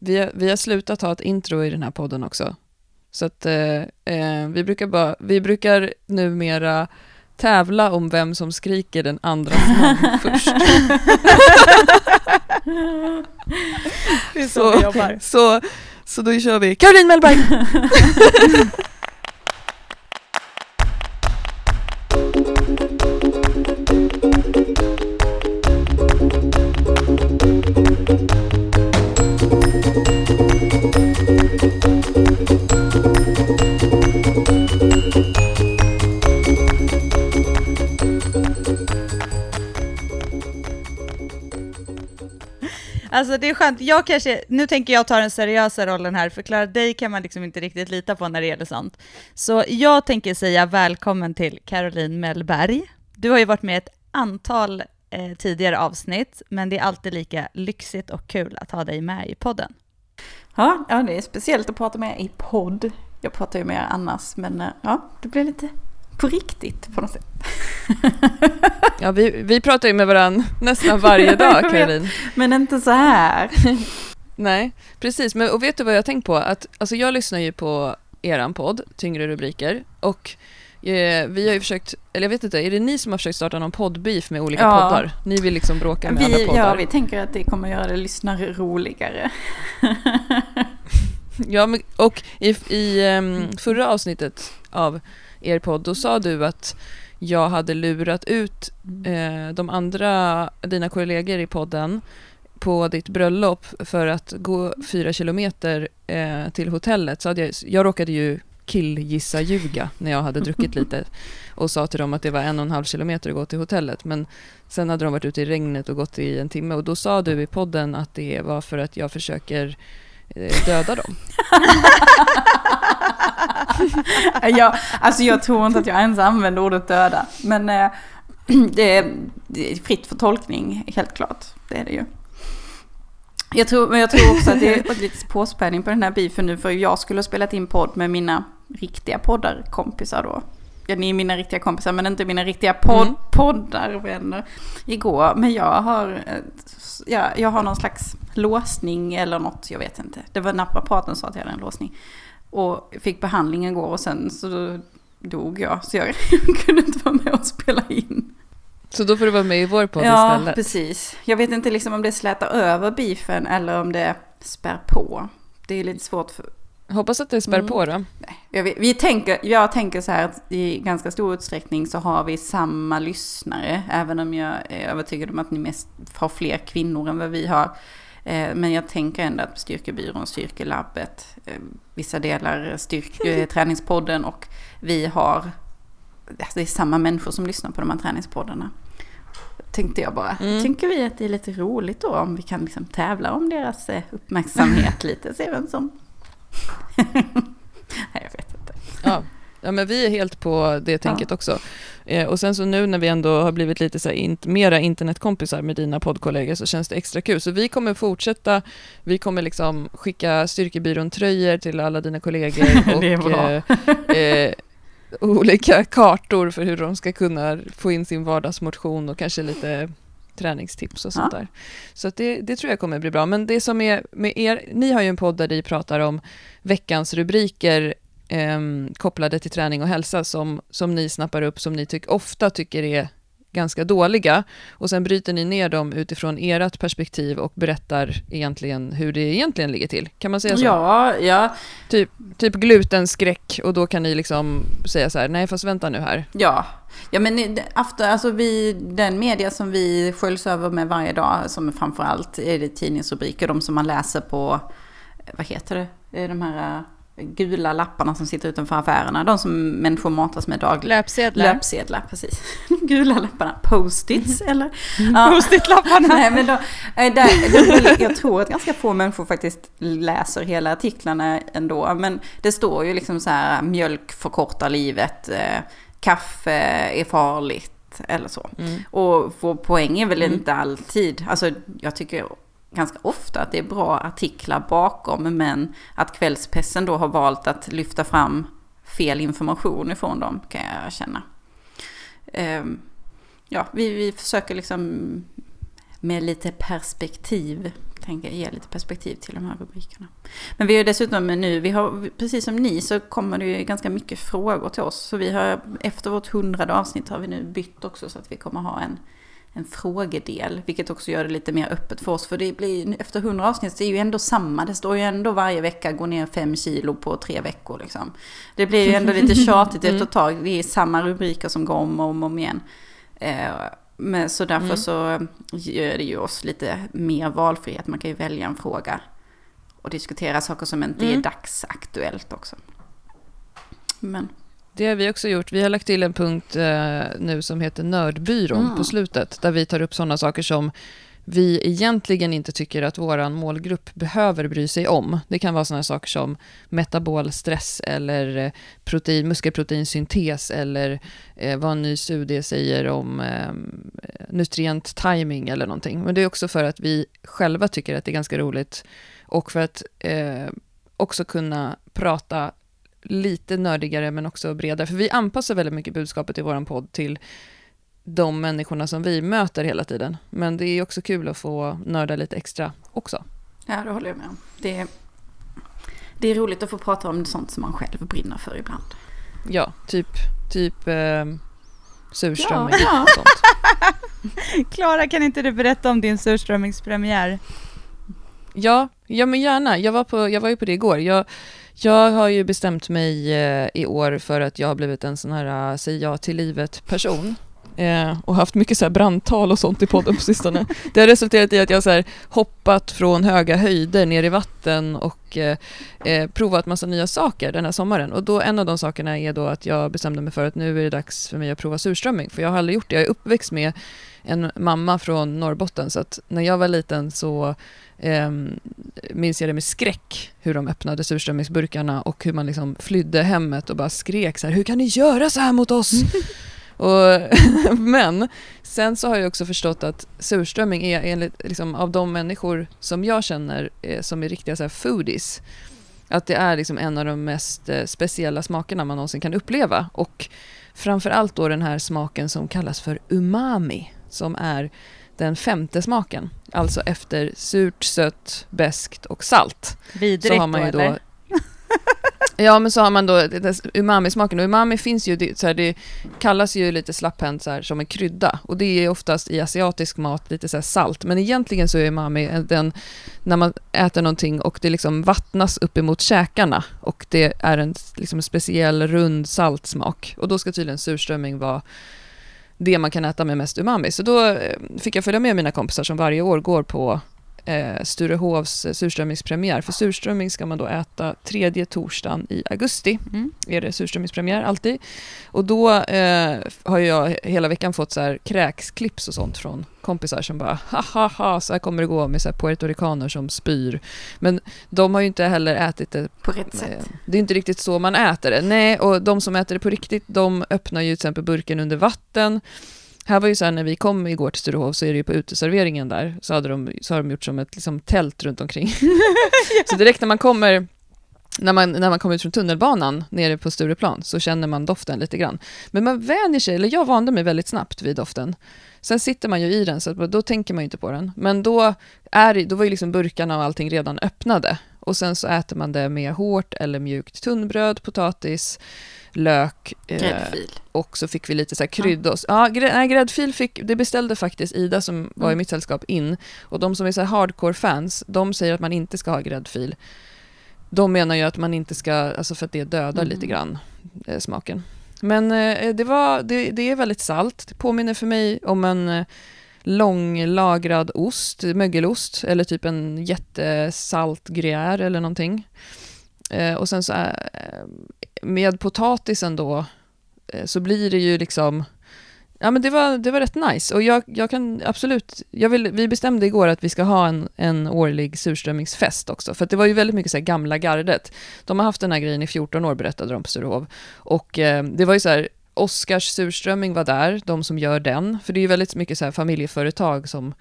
vi, har, vi har slutat ha ett intro i den här podden också. Så att eh, eh, vi, brukar bara, vi brukar numera tävla om vem som skriker den andras namn först. det är så, så vi jobbar. Så, så då kör vi Caroline Mellberg! Alltså det är skönt, jag kanske, nu tänker jag ta den seriösa rollen här, förklara dig kan man liksom inte riktigt lita på när det gäller sånt. Så jag tänker säga välkommen till Caroline Mellberg. Du har ju varit med i ett antal eh, tidigare avsnitt, men det är alltid lika lyxigt och kul att ha dig med i podden. Ja, ja det är speciellt att prata med i podd. Jag pratar ju med er annars, men eh, ja, det blir lite på riktigt på något sätt. ja, vi, vi pratar ju med varandra nästan varje dag, Caroline. Men inte så här. Nej, precis. Men, och vet du vad jag har tänkt på? Att, alltså jag lyssnar ju på eran podd, Tyngre rubriker, och eh, vi har ju försökt, eller jag vet inte, är det ni som har försökt starta någon poddbeef med olika ja. poddar? Ni vill liksom bråka med vi, andra poddar. Ja, vi tänker att det kommer göra det lyssnare roligare. ja, men, och i, i um, förra avsnittet av er podd, då sa du att jag hade lurat ut eh, de andra, dina kollegor i podden på ditt bröllop för att gå fyra kilometer eh, till hotellet. Så hade jag, jag råkade ju killgissa ljuga när jag hade druckit lite och sa till dem att det var en och en halv kilometer att gå till hotellet. Men sen hade de varit ute i regnet och gått i en timme och då sa du i podden att det var för att jag försöker Eh, döda dem. jag, alltså jag tror inte att jag ens använder ordet döda. Men eh, det, är, det, är, fritt för tolkning, helt klart. Det är det ju. Jag tror, men jag tror också att det är lite påspädning på den här beefen nu. För jag skulle ha spelat in podd med mina riktiga poddarkompisar då. Ja, ni är mina riktiga kompisar men inte mina riktiga podd, mm. poddarvänner igår. Men jag har, ja, jag har någon slags låsning eller något, jag vet inte. Det var naprapaten som sa att jag hade en låsning. Och fick behandling igår och sen så dog jag. Så jag kunde inte vara med och spela in. Så då får du vara med i vår podd ja, istället? Ja, precis. Jag vet inte liksom om det slätar över beefen eller om det spär på. Det är lite svårt för... Hoppas att det spär mm. på då. Jag, vet, vi tänker, jag tänker så här att i ganska stor utsträckning så har vi samma lyssnare. Även om jag är övertygad om att ni mest har fler kvinnor än vad vi har. Eh, men jag tänker ändå att Styrkebyrån, Styrkelabbet, eh, vissa delar styrk, eh, och vi har, alltså det är samma människor som lyssnar på de här träningspoddarna. Tänkte jag bara. Mm. Tycker vi att det är lite roligt då om vi kan liksom tävla om deras uppmärksamhet lite, se vem som... Nej, jag vet inte. Ja. Ja, men vi är helt på det tänket ja. också. Eh, och sen så nu när vi ändå har blivit lite så här in, mera internetkompisar med dina poddkollegor så känns det extra kul. Så vi kommer fortsätta, vi kommer liksom skicka Styrkebyrån-tröjor till alla dina kollegor och eh, eh, olika kartor för hur de ska kunna få in sin vardagsmotion och kanske lite träningstips och sånt ja. där. Så det, det, tror jag kommer bli bra. Men det som är med er, ni har ju en podd där ni pratar om veckans rubriker eh, kopplade till träning och hälsa som, som ni snappar upp, som ni tyck, ofta tycker är ganska dåliga. Och sen bryter ni ner dem utifrån ert perspektiv och berättar egentligen hur det egentligen ligger till. Kan man säga så? Ja, ja. Typ, typ glutenskräck och då kan ni liksom säga så här, nej fast vänta nu här. Ja, ja men after, alltså vi, den media som vi sköljs över med varje dag, som framförallt är det tidningsrubriker, de som man läser på, vad heter det, de här gula lapparna som sitter utanför affärerna. De som människor matas med dagligen. Löpsedlar. Löpsedlar, precis. gula lapparna. Post-its eller? Ja. Post-it-lapparna. Nej, men då, eh, där, jag tror att ganska få människor faktiskt läser hela artiklarna ändå. Men det står ju liksom så här, mjölk förkortar livet, eh, kaffe är farligt eller så. Mm. Och vår poäng är väl mm. inte alltid, alltså jag tycker ganska ofta att det är bra artiklar bakom, men att kvällspressen då har valt att lyfta fram fel information ifrån dem, kan jag känna. Ehm, ja, vi, vi försöker liksom med lite perspektiv, tänker ge lite perspektiv till de här rubrikerna. Men vi har dessutom nu, vi har, precis som ni så kommer det ju ganska mycket frågor till oss. Så vi har, efter vårt hundrade avsnitt har vi nu bytt också så att vi kommer ha en, en frågedel. Vilket också gör det lite mer öppet för oss. För det blir, efter hundra avsnitt det är ju ändå samma. Det står ju ändå varje vecka gå ner fem kilo på tre veckor liksom. Det blir ju ändå lite tjatigt efter ett tag. Det är samma rubriker som går om och om, om igen. Eh, men så därför mm. så gör det ju oss lite mer valfrihet. Man kan ju välja en fråga och diskutera saker som inte mm. är dagsaktuellt också. Men. Det har vi också gjort. Vi har lagt till en punkt eh, nu som heter Nördbyrån mm. på slutet, där vi tar upp sådana saker som vi egentligen inte tycker att vår målgrupp behöver bry sig om. Det kan vara sådana saker som metabol stress eller eh, protein, muskelproteinsyntes eller eh, vad en ny studie säger om eh, nutrient timing eller någonting. Men det är också för att vi själva tycker att det är ganska roligt och för att eh, också kunna prata lite nördigare men också bredare. För vi anpassar väldigt mycket budskapet i vår podd till de människorna som vi möter hela tiden. Men det är också kul att få nörda lite extra också. Ja, det håller jag med om. Det är, det är roligt att få prata om sånt som man själv brinner för ibland. Ja, typ, typ eh, surströmming ja, och sånt. Klara, kan inte du berätta om din surströmmingspremiär? Ja, ja men gärna. Jag var, på, jag var ju på det igår. Jag, jag har ju bestämt mig eh, i år för att jag har blivit en sån här eh, säg ja till livet-person eh, och haft mycket så här brandtal och sånt i podden på sistone. Det har resulterat i att jag så här hoppat från höga höjder ner i vatten och eh, eh, provat massa nya saker den här sommaren. Och då en av de sakerna är då att jag bestämde mig för att nu är det dags för mig att prova surströmming, för jag har aldrig gjort det. Jag är uppväxt med en mamma från Norrbotten, så att när jag var liten så eh, minns jag det med skräck, hur de öppnade surströmmingsburkarna och hur man liksom flydde hemmet och bara skrek så här, hur kan ni göra så här mot oss? Och, men sen så har jag också förstått att surströmming är enligt, liksom, av de människor som jag känner eh, som är riktiga så här, foodies, att det är liksom en av de mest eh, speciella smakerna man någonsin kan uppleva. Och framför allt då den här smaken som kallas för umami, som är den femte smaken. Alltså efter surt, sött, beskt och salt. Vidrigt så har man ju då, då eller? Ja, men så har man då umami-smaken. Och umami finns ju, så här, det kallas ju lite slapphänt så här, som en krydda. Och det är oftast i asiatisk mat lite så här salt. Men egentligen så är umami den, när man äter någonting och det liksom vattnas uppemot käkarna. Och det är en liksom, speciell rund saltsmak. Och då ska tydligen surströmming vara det man kan äta med mest umami. Så då eh, fick jag följa med mina kompisar som varje år går på eh, Sturehovs surströmmingspremiär. För surströmming ska man då äta tredje torsdagen i augusti. Mm. är det surströmmingspremiär alltid. Och då eh, har jag hela veckan fått så här kräksklips och sånt från kompisar som bara ha ha ha, så här kommer det gå med så här puertoricaner som spyr. Men de har ju inte heller ätit det på rätt sätt. Eh, det är inte riktigt så man äter det. Nej, och de som äter det på riktigt, de öppnar ju till exempel burken under vatten här var ju så här, när vi kom igår till Sturehof så är det ju på uteserveringen där, så, hade de, så har de gjort som ett liksom, tält runt omkring. så direkt när man kommer när man, när man kommer ut från tunnelbanan nere på Stureplan så känner man doften lite grann. Men man vänjer sig, eller jag vande mig väldigt snabbt vid doften. Sen sitter man ju i den, så då tänker man ju inte på den. Men då, är, då var ju liksom burkarna och allting redan öppnade. Och sen så äter man det med hårt eller mjukt tunnbröd, potatis, lök. Eh, gräddfil. och så fick vi lite så här krydda oss. Ja, grä, nej, gräddfil fick, det beställde faktiskt Ida som var mm. i mitt sällskap in. Och de som är så hardcore-fans, de säger att man inte ska ha gräddfil. De menar ju att man inte ska, alltså för att det dödar mm. lite grann eh, smaken. Men eh, det, var, det, det, är väldigt salt. Det påminner för mig om en eh, långlagrad ost, mögelost, eller typ en jättesalt gruyère eller någonting. Eh, och sen så eh, med potatisen då, eh, så blir det ju liksom Ja men det var, det var rätt nice. Och jag, jag kan absolut, jag vill, vi bestämde igår att vi ska ha en, en årlig surströmmingsfest också, för det var ju väldigt mycket så här gamla gardet. De har haft den här grejen i 14 år berättade de på Sturehof. Och eh, det var ju så här, Oskars surströmming var där, de som gör den, för det är ju väldigt mycket så här familjeföretag som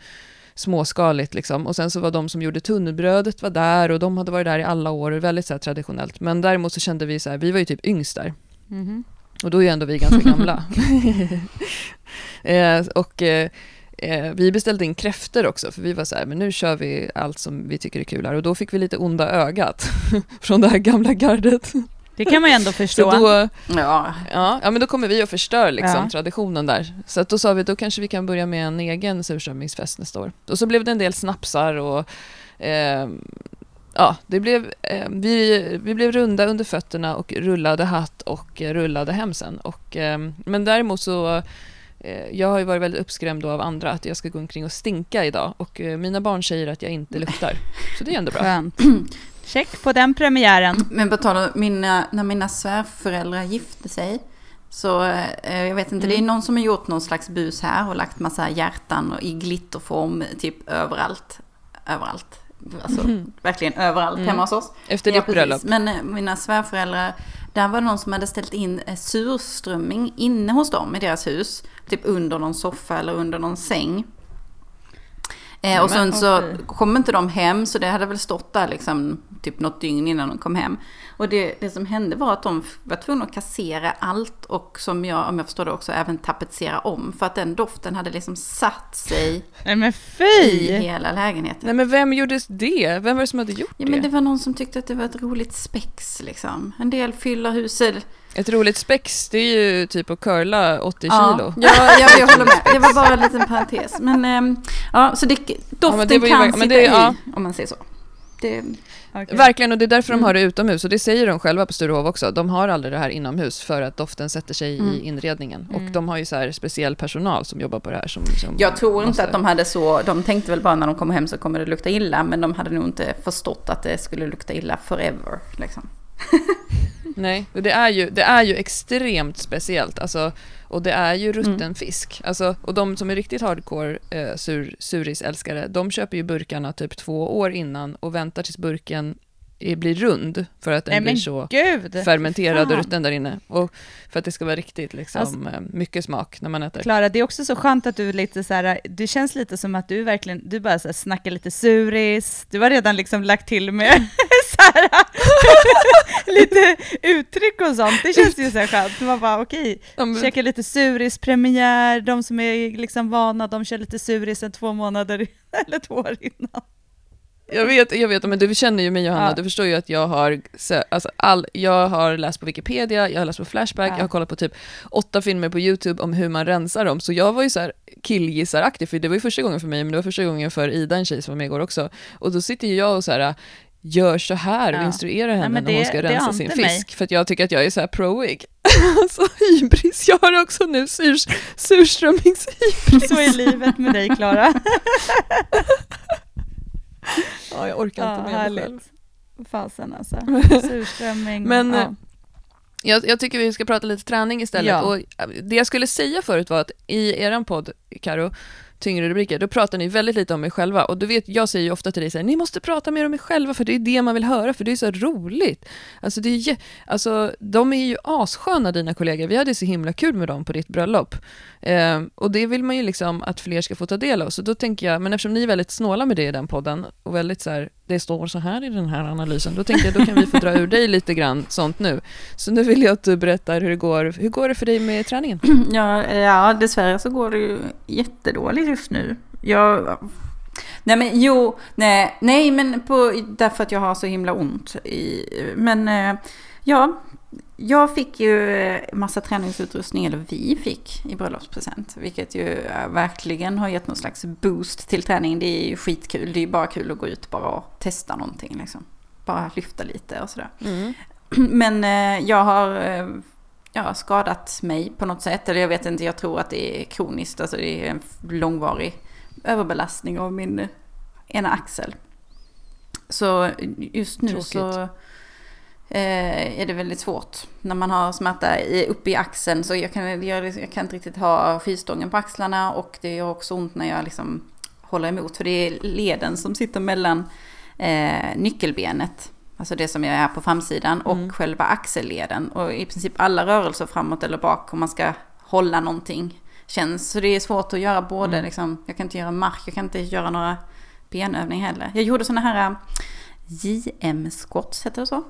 småskaligt liksom. Och sen så var de som gjorde tunnbrödet var där och de hade varit där i alla år, väldigt så här, traditionellt. Men däremot så kände vi så här, vi var ju typ yngst där. Mm. Och då är ju ändå vi ganska gamla. eh, och eh, eh, vi beställde in kräftor också, för vi var så här, men nu kör vi allt som vi tycker är kul här. Och då fick vi lite onda ögat från det här gamla gardet. Det kan man ju ändå förstå. Så då, Ja, ja, ja, men då kommer vi och förstör liksom, Ja. traditionen där. Så att då sa vi, då kanske vi kan börja med en egen surströmmingsfest nästa år. Och så blev det en del snapsar och eh, ja, det blev, eh, vi, vi blev runda under fötterna och rullade hatt och rullade hem sen. Och, eh, men däremot så eh, jag har ju varit väldigt uppskrämd då av andra att jag ska gå omkring och stinka idag och eh, mina barn säger att jag inte luktar. Så det är ändå bra. Skönt. Check på den premiären. men på tal om mina, när mina svärföräldrar gifte sig. Så eh, jag vet inte, det är någon som har gjort någon slags bus här och lagt massa hjärtan och i glitterform typ överallt. Överallt. Alltså verkligen överallt Mm. hemma hos oss. Efter Ja, ditt precis. bröllop. Men eh, mina svärföräldrar, där var det någon som hade ställt in eh, surströmming inne hos dem i deras hus. Typ under någon soffa eller under någon säng. Eh, och sen så okej. kom inte de hem så det hade väl stått där liksom typ något dygn innan de kom hem. Och det, det som hände var att de var tvungna att kassera allt och som jag, om jag förstår det också, även tapetsera om. För att den doften hade liksom satt sig Nej men i fy! hela lägenheten. Nej men vem gjorde det? Vem var det som hade gjort Ja, men det det? var någon som tyckte att det var ett roligt spex liksom. En del fyller huset. Ett roligt spex, det är ju typ att curla 80 Ja, kilo. ja, ja, jag håller med. Det var bara en liten parentes. Men ähm, ja, så det, doften men det var ju kan verk- sitta det- i, ja. om man säger så. Det, Okej. Verkligen, och det är därför Mm. de har det utomhus. Och det säger de själva på Sturehof också. De har aldrig det här inomhus för att doften sätter sig Mm. i inredningen. Mm. Och de har ju så här speciell personal som jobbar på det här. Som, som jag tror inte att de hade så, de tänkte väl bara när de kommer hem så kommer det lukta illa, men de hade nog inte förstått att det skulle lukta illa forever. Liksom. Nej, och det är ju, det är ju extremt speciellt. Alltså, och det är ju rutten Mm. fisk. Alltså, och de som är riktigt hardcore eh, sur, surisälskare, de köper ju burkarna typ två år innan och väntar tills burken blir rund för att den Nej blir så gud! fermenterad och rutten där inne. Och för att det ska vara riktigt liksom, Alltså- eh, mycket smak när man äter. Klara, det är också så skönt att du lite så här, det känns lite som att du verkligen, du bara så här snackar lite suris, du har redan liksom lagt till med så här, lite uttryck och sånt, det känns ju så här skönt. Man bara okej, men- käka lite suris, premiär, de som är liksom vana, de kör lite suris en två månader eller två år innan. Jag vet, jag vet, men du känner ju mig Johanna, Ja. du förstår ju att jag har, alltså all, jag har läst på Wikipedia, jag har läst på Flashback, Ja. jag har kollat på typ åtta filmer på YouTube om hur man rensar dem, så jag var ju så här killgissaraktig, för det var ju första gången för mig, men det var första gången för Ida, en tjej som var med igår också, och då sitter ju jag och så här gör så här och Ja. instruerar henne men när hon det- ska det rensa sin mig. fisk, för att jag tycker att jag är så här proig. alltså hybris, jag har också nu sur, surströmmingshybris. Så är livet med dig Klara. Ja, jag orkar inte Ja, med det själv. härligt. Fasen alltså. Surströmming. Men, ja. eh, Jag, jag tycker vi ska prata lite träning istället. Ja. Och eh, det jag skulle säga förut var att i er podd, Karo, Tyngre rubriker, då pratar ni väldigt lite om er själva. Och du vet, jag säger ju ofta till dig så här, ni måste prata mer om er själva, för det är det man vill höra, för det är så roligt. Alltså, det är, alltså, de är ju assköna, dina kollegor. Vi hade så himla kul med dem på ditt bröllop. Eh, och det vill man ju liksom att fler ska få ta del av. Så då tänker jag, men eftersom ni är väldigt snåla med det i den podden, och väldigt så här, det står så här i den här analysen, då tänkte jag, då kan vi få dra ur dig lite grann sånt nu. Så nu vill jag att du berättar hur det går, hur går det för dig med träningen? Ja, eh, ja, dessvärre så går det ju jättedåligt just nu. Jag... Nej men jo, nej, nej men på, därför att jag har så himla ont. I, men eh, ja, jag fick ju eh, massa träningsutrustning, eller vi fick i bröllopspresent. Vilket ju eh, verkligen har gett någon slags boost till träningen. Det är ju skitkul, det är ju bara kul att gå ut bara och testa någonting liksom. Bara lyfta lite och sådär. Men eh, jag har ja, skadat mig på något sätt. Eller jag vet inte, jag tror att det är kroniskt. Alltså det är en långvarig överbelastning av min ena axel. Så just nu Tråkigt. så är det väldigt svårt. När man har smärta i, uppe i axeln så jag kan, jag, jag kan inte riktigt ha skivstången på axlarna. Och det gör också ont när jag liksom håller emot. För det är leden som sitter mellan eh, nyckelbenet. Alltså det som jag är på framsidan och Mm. själva axelleden. Och i princip alla rörelser framåt eller bak om man ska hålla någonting känns. Så det är svårt att göra både Mm. liksom, jag kan inte göra mark, jag kan inte göra några benövningar heller. Jag gjorde sådana här JM-squats, heter det så?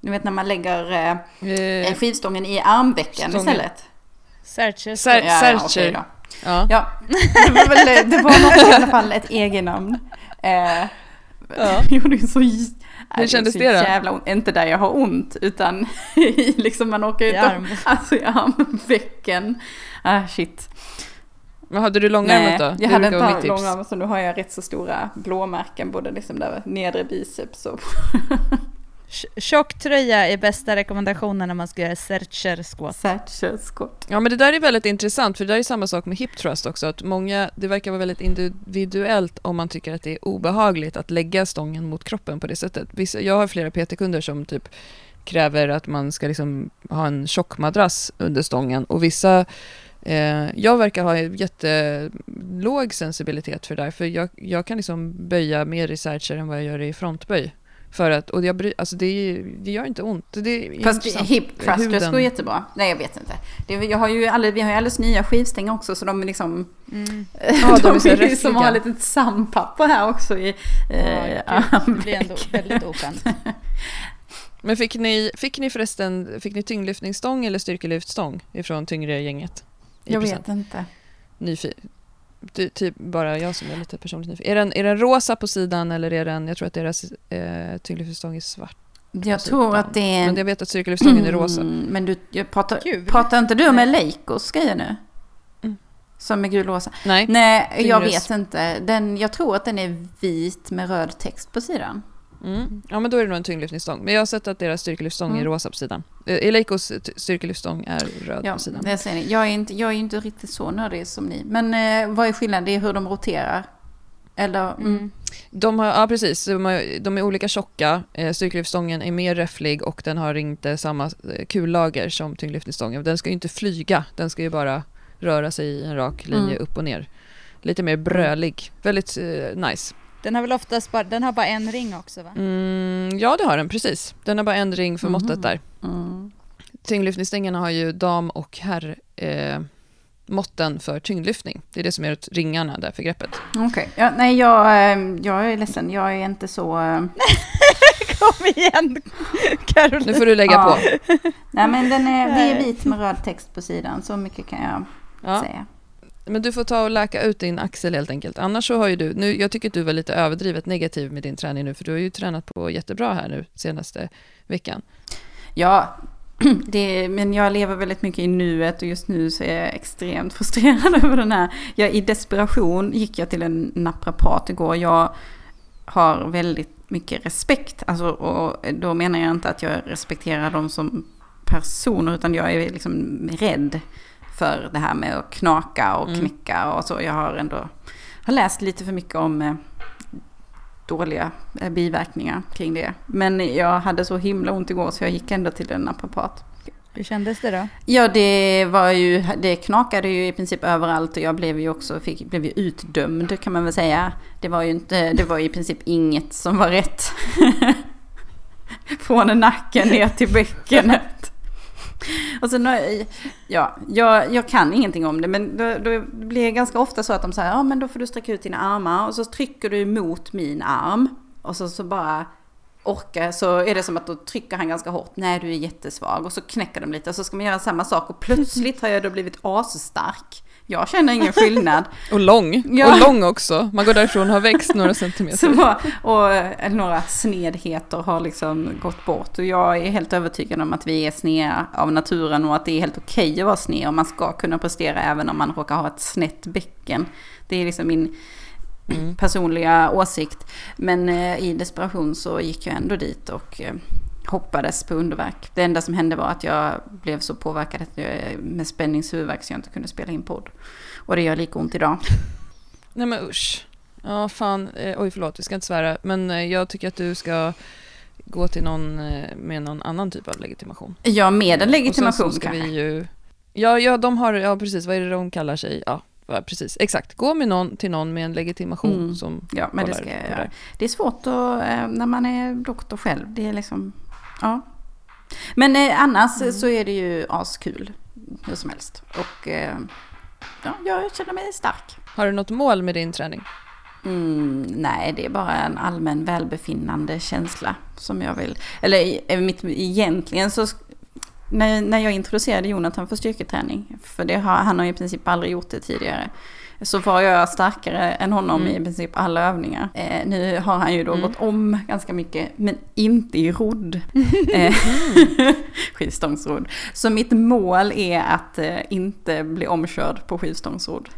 Du vet när man lägger eh, Eh, skivstången i armvecken Stången. istället. Searches. Ser- Ja, ja, Searcher. då. Ja. Ja, det var, väl, det var något i alla fall ett egennamn. Eh, Ja. gjorde ju så, Hur kändes det då? Jävla ont. Inte där jag har ont, utan i liksom man åker I inte arm. Alltså i armvecken. Ah shit. Men hade du långärmat då? jag Det hade inte långarm så nu har jag rätt så stora blåmärken både liksom där nedre biceps och... Tj- Tjocktröja är bästa rekommendationen när man ska göra searcher squat. Satchel-skott. Ja men det där är väldigt intressant för det där är samma sak med hip thrust också. Att många, det verkar vara väldigt individuellt om man tycker att det är obehagligt att lägga stången mot kroppen på det sättet. Vissa, jag har flera PT-kunder som typ kräver att man ska liksom ha en tjock madrass under stången och vissa eh, jag verkar ha jättelåg sensibilitet för det där, för jag, jag kan liksom böja mer i sercher än vad jag gör i frontböj. För att, och jag bry, alltså det, det gör inte ont. Det är Fast hip thrusters går jättebra. Nej jag vet inte. Det, jag har ju alldeles, vi har ju alldeles nya skivstänger också så de är liksom... Mm. Ja, de är så ju rättvika. som har lite sandpapper här också i eh, Ja, gud, det blir ändå armveck. väldigt oskönt. Men fick ni, fick ni förresten fick ni tyngdlyftningsstång eller styrkelyftstång ifrån tyngre gänget? Jag vet inte. Nyfi- ty, typ bara jag som är lite personligt nyfiken. Är den, är den rosa på sidan eller är den, jag tror att deras eh, tyngdlyftningsstång är svart. Jag tror att det är... Men jag vet att styrkelyftstången är rosa. Mm, men du, jag pratar, pratar inte du med Leikos grejer nu? Mm. Som är gulrosa? Nej, Nej, jag vet inte. Den, jag tror att den är vit med röd text på sidan. Mm. ja men då är det nog en tyngdlyftningsstång. Men jag har sett att deras styrkelyftstång är Mm. rosa på sidan. Eh, Eleikos styrkelyftstång är röd Ja, på sidan. det ser ni. Jag är inte, jag är inte riktigt så nördig som ni. Men eh, vad är skillnaden? Det är hur de roterar. Eller? Mm. Mm. De har, ja precis, de, har, de är olika tjocka. Eh, Styrkelyftstången är mer räfflig och den har inte samma eh, kullager som tyngdlyftningsstången. Den ska ju inte flyga, den ska ju bara röra sig i en rak linje Mm. upp och ner. Lite mer brölig, väldigt eh, nice. Den har väl oftast bara, den har bara en ring också va? Mm, ja det har den, precis. Den har bara en ring för Mhm. måttet där. Mm. Tyngdlyftningsstängerna har ju dam och herr eh, måtten för tyngdlyftning. Det är det som är ringarna där för greppet. Okej. Ja, nej, jag, eh, jag är ledsen. Jag är inte så... eh, Kom igen Caroline! Nu får du lägga Ja. på. Nej, men den är, det är vit med röd text på sidan. Så mycket kan jag Ja. säga. Men du får ta och läka ut din axel helt enkelt. Annars så har ju du, nu, jag tycker att du var lite överdrivet negativ med din träning nu, för du har ju tränat på jättebra här nu senaste veckan. Ja, det, men jag lever väldigt mycket i nuet och just nu så är jag extremt frustrerad över den här. Jag, I desperation gick jag till en naprapat igår. Jag har väldigt mycket respekt. Alltså, och då menar jag inte att jag respekterar dem som personer utan jag är liksom rädd för det här med att knaka och Mm. knäcka och så. Jag har ändå har läst lite för mycket om eh, dåliga eh, biverkningar kring det. Men jag hade så himla ont igår så jag gick ändå till en naprapat. Hur kändes det då? Ja, det var ju, det knakade ju i princip överallt och jag blev ju också, fick, blev ju utdömd kan man väl säga. Det var ju inte, det var i princip inget som var rätt. Från nacken ner till bäckenet. Och sen, ja, jag, jag kan ingenting om det men då, då blir det ganska ofta så att de säger ja men då får du sträcka ut dina armar och så trycker du mot min arm. Och så, så bara orkar så är det som att då trycker han ganska hårt. Nej, du är jättesvag. Och så knäcker de lite och så ska man göra samma sak och plötsligt har jag då blivit asstark. Jag känner ingen skillnad. Och lång. Ja. Och lång också. Man går därifrån och har växt några centimeter. Så, och eh, några snedheter har liksom gått bort. Och jag är helt övertygad om att vi är sneda av naturen och att det är helt okej att vara sned. Och man ska kunna prestera även om man råkar ha ett snett bäcken. Det är liksom min Mm. personliga åsikt. Men eh, i desperation så gick jag ändå dit och eh, hoppades på underverk. Det enda som hände var att jag blev så påverkad att jag, med spänningshuvudvärk så jag inte kunde spela in podd. Och det gör lika ont idag. Nej men usch. Ja fan, eh, oj förlåt, vi ska inte svära. Men eh, jag tycker att du ska gå till någon eh, med någon annan typ av legitimation. Ja, med en Och legitimation sen ska kanske. vi ju... Ja, ja, de har, ja precis, vad är det de kallar sig? Ja, precis, exakt. Gå med någon, till någon med en legitimation Mm. som Ja, men det ska jag göra. det. Är svårt att, när man är doktor själv. Det är liksom, ja. Men eh, annars Mm. så är det ju askul. Hur som helst. Och eh, ja, jag känner mig stark. Har du något mål med din träning? Mm, nej, det är bara en allmän välbefinnande känsla som jag vill. Eller eh, mitt, egentligen så när, när jag introducerade Jonathan för styrketräning, för det har, han har i princip aldrig gjort det tidigare, så var jag starkare än honom mm. i princip alla övningar. Eh, nu har han ju då mm. gått om ganska mycket, men inte i rodd. eh, skivstångsrodd. Så mitt mål är att eh, inte bli omkörd på skivstångsrodd.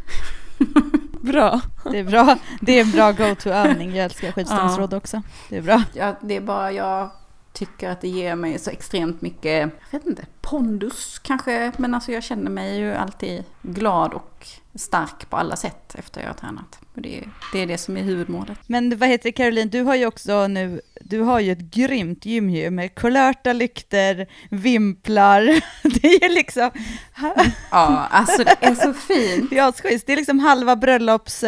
bra. Det är bra. Det är en bra go-to-övning. Jag älskar skivstångsrodd ja. också. Det är bra. Ja, det är bara jag tycker att det ger mig så extremt mycket, jag vet inte, pondus kanske. Men alltså jag känner mig ju alltid glad och stark på alla sätt efter jag har tränat. Och det, det är det som är huvudmålet. Men vad heter Caroline, du har ju också nu, du har ju ett grymt gym ju med kulörta lykter, vimplar, det är liksom... ja, alltså det är så fint. Ja, det är liksom halva bröllops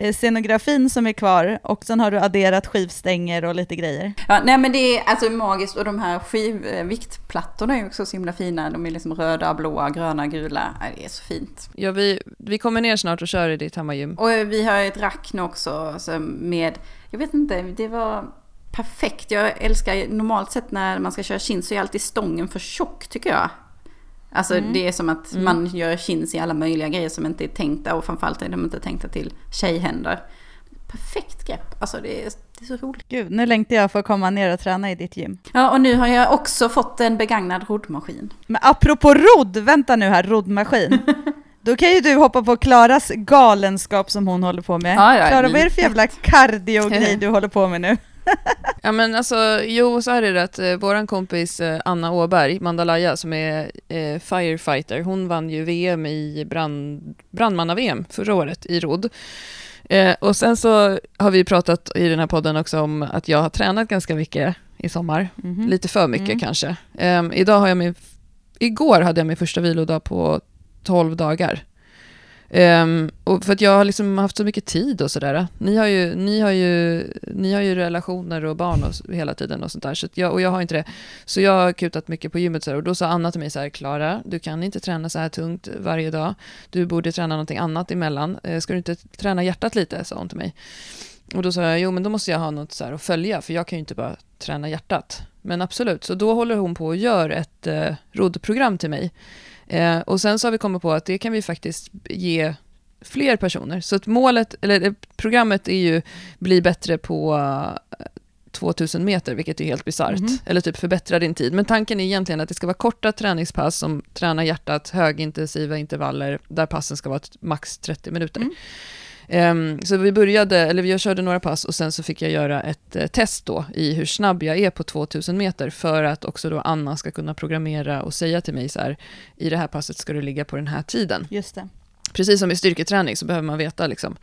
Eh, scenografin som är kvar och sen har du adderat skivstänger och lite grejer. Ja, nej men det är alltså magiskt och de här skivviktplattorna är också så himla fina. De är liksom röda, blåa, gröna, gula. Det är så fint. Ja, vi, vi kommer ner snart och kör i ditt hemmagym. Och vi har ett rack nu också alltså med, jag vet inte, det var perfekt. Jag älskar normalt sett när man ska köra chins så är alltid stången för tjock tycker jag. Alltså mm. det är som att mm. man gör chins i alla möjliga grejer som inte är tänkta och framförallt är de inte tänkta till tjejhänder. Perfekt grepp, alltså det är, det är så roligt. Gud, nu längtar jag för att komma ner och träna i ditt gym. Ja, och nu har jag också fått en begagnad roddmaskin. Men apropå rodd, vänta nu här, roddmaskin. Då kan ju du hoppa på Klaras galenskap som hon håller på med. Ja, ja, Klara, vad är det för jävla cardio-grej du håller på med nu? ja men alltså, jo så här är det att eh, våran kompis eh, Anna Åberg, Mandalaya, som är eh, firefighter, hon vann ju VM i brand, brandmanna-VM förra året i rodd. Eh, och sen så har vi pratat i den här podden också om att jag har tränat ganska mycket i sommar. Mm -hmm. Lite för mycket mm. kanske. Ehm, idag har jag min, igår hade jag min första vilodag på 12 dagar. Um, och för att jag har liksom haft så mycket tid och sådär. Ni har ju, ni har ju, ni har ju relationer och barn och, hela tiden och sånt där. Så jag, och jag har inte det. Så jag har kutat mycket på gymmet så och då sa Anna till mig så här, Klara, du kan inte träna så här tungt varje dag. Du borde träna någonting annat emellan. Eh, ska du inte träna hjärtat lite? sa hon till mig. Och då sa jag, jo men då måste jag ha något så här att följa, för jag kan ju inte bara träna hjärtat. Men absolut, så då håller hon på och gör ett eh, roddprogram till mig Eh, och sen så har vi kommit på att det kan vi faktiskt ge fler personer. Så att målet, eller eh, programmet är ju bli bättre på 2000 meter, vilket är helt bisarrt. Mm. Eller typ förbättra din tid. Men tanken är egentligen att det ska vara korta träningspass som tränar hjärtat, högintensiva intervaller, där passen ska vara max 30 minuter. Mm. Um, så vi började, eller jag körde några pass och sen så fick jag göra ett uh, test då i hur snabb jag är på 2000 meter för att också då Anna ska kunna programmera och säga till mig så här, i det här passet ska du ligga på den här tiden. Just det. Precis som i styrketräning så behöver man veta liksom,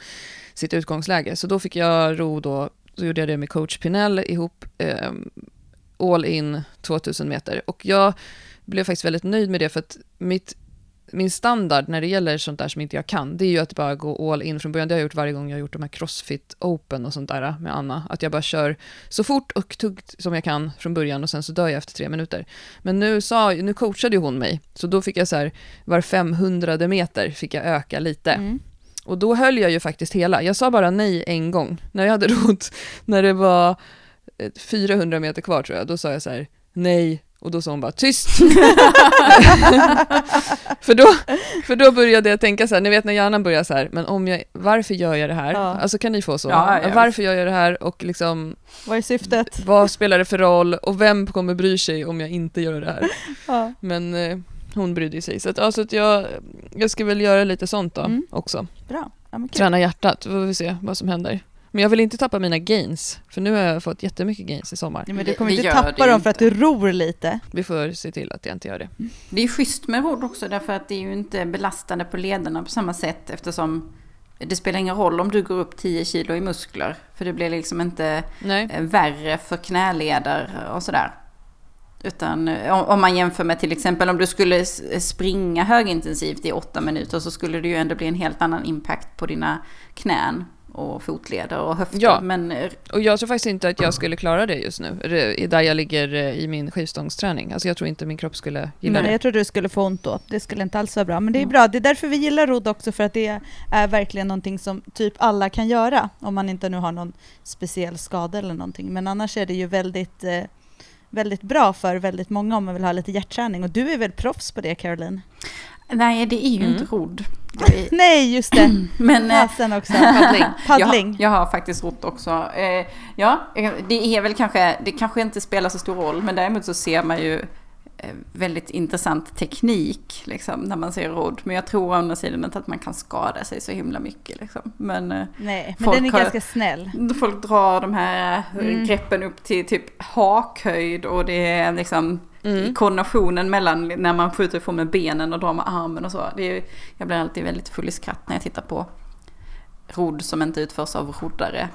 sitt utgångsläge. Så då fick jag ro då, så gjorde jag det med coach Pinell ihop, um, all in 2000 meter. Och jag blev faktiskt väldigt nöjd med det för att mitt min standard när det gäller sånt där som inte jag kan, det är ju att bara gå all in från början. Det har jag gjort varje gång jag har gjort de här Crossfit Open och sånt där med Anna. Att jag bara kör så fort och tuggt som jag kan från början och sen så dör jag efter tre minuter. Men nu, sa, nu coachade ju hon mig, så då fick jag så här, var 500 meter fick jag öka lite. Mm. Och då höll jag ju faktiskt hela. Jag sa bara nej en gång. När jag hade rott, när det var 400 meter kvar tror jag, då sa jag så här, nej, och då sa hon bara tyst. för, då, för då började jag tänka så här, ni vet när hjärnan börjar så här, men om jag, varför gör jag det här? Ja. Alltså kan ni få så? Ja, ja, varför gör jag det här och liksom Vad är syftet? Vad spelar det för roll och vem kommer bry sig om jag inte gör det här? Ja. Men eh, hon brydde sig. Så, att, alltså, att jag, jag ska väl göra lite sånt då mm. också. Bra. Träna hjärtat, då får vi se vad som händer. Men jag vill inte tappa mina gains, för nu har jag fått jättemycket gains i sommar. Ja, men du kommer det, inte tappa dem för att du ror lite. Vi får se till att jag inte gör det. Det är schysst med rodd också därför att det är ju inte belastande på lederna på samma sätt eftersom det spelar ingen roll om du går upp 10 kilo i muskler. För det blir liksom inte Nej. Eh, värre för knäleder och sådär. Utan eh, om man jämför med till exempel om du skulle springa högintensivt i åtta minuter så skulle det ju ändå bli en helt annan impact på dina knän och fotleder och höfter. Ja, men, eh, och jag tror faktiskt inte att jag skulle klara det just nu, där jag ligger eh, i min skivstångsträning. Alltså jag tror inte min kropp skulle gilla Nej, det. Jag tror du skulle få ont då. Det skulle inte alls vara bra. Men det är mm. bra. Det är därför vi gillar rodd också, för att det är verkligen någonting som typ alla kan göra, om man inte nu har någon speciell skada eller någonting. Men annars är det ju väldigt, eh, väldigt bra för väldigt många om man vill ha lite hjärtträning. Och du är väl proffs på det Caroline? Nej, det är ju Mm. inte rodd. Nej, just det! Men eh, Fasen också. Paddling. Paddling. Jag, jag har faktiskt rott också. Eh, ja, det är väl kanske, det kanske inte spelar så stor roll, men däremot så ser man ju eh, väldigt intressant teknik liksom, när man ser rodd. Men jag tror å andra sidan inte att man kan skada sig så himla mycket. Liksom. Men eh, Nej, men den är har- ganska snäll. folk drar de här Mm. greppen upp till typ hakhöjd och det är liksom Mm. koordinationen mellan när man skjuter ifrån med benen och drar med armen och så. Det är, jag blir alltid väldigt full i skratt när jag tittar på rodd som inte utförs av roddare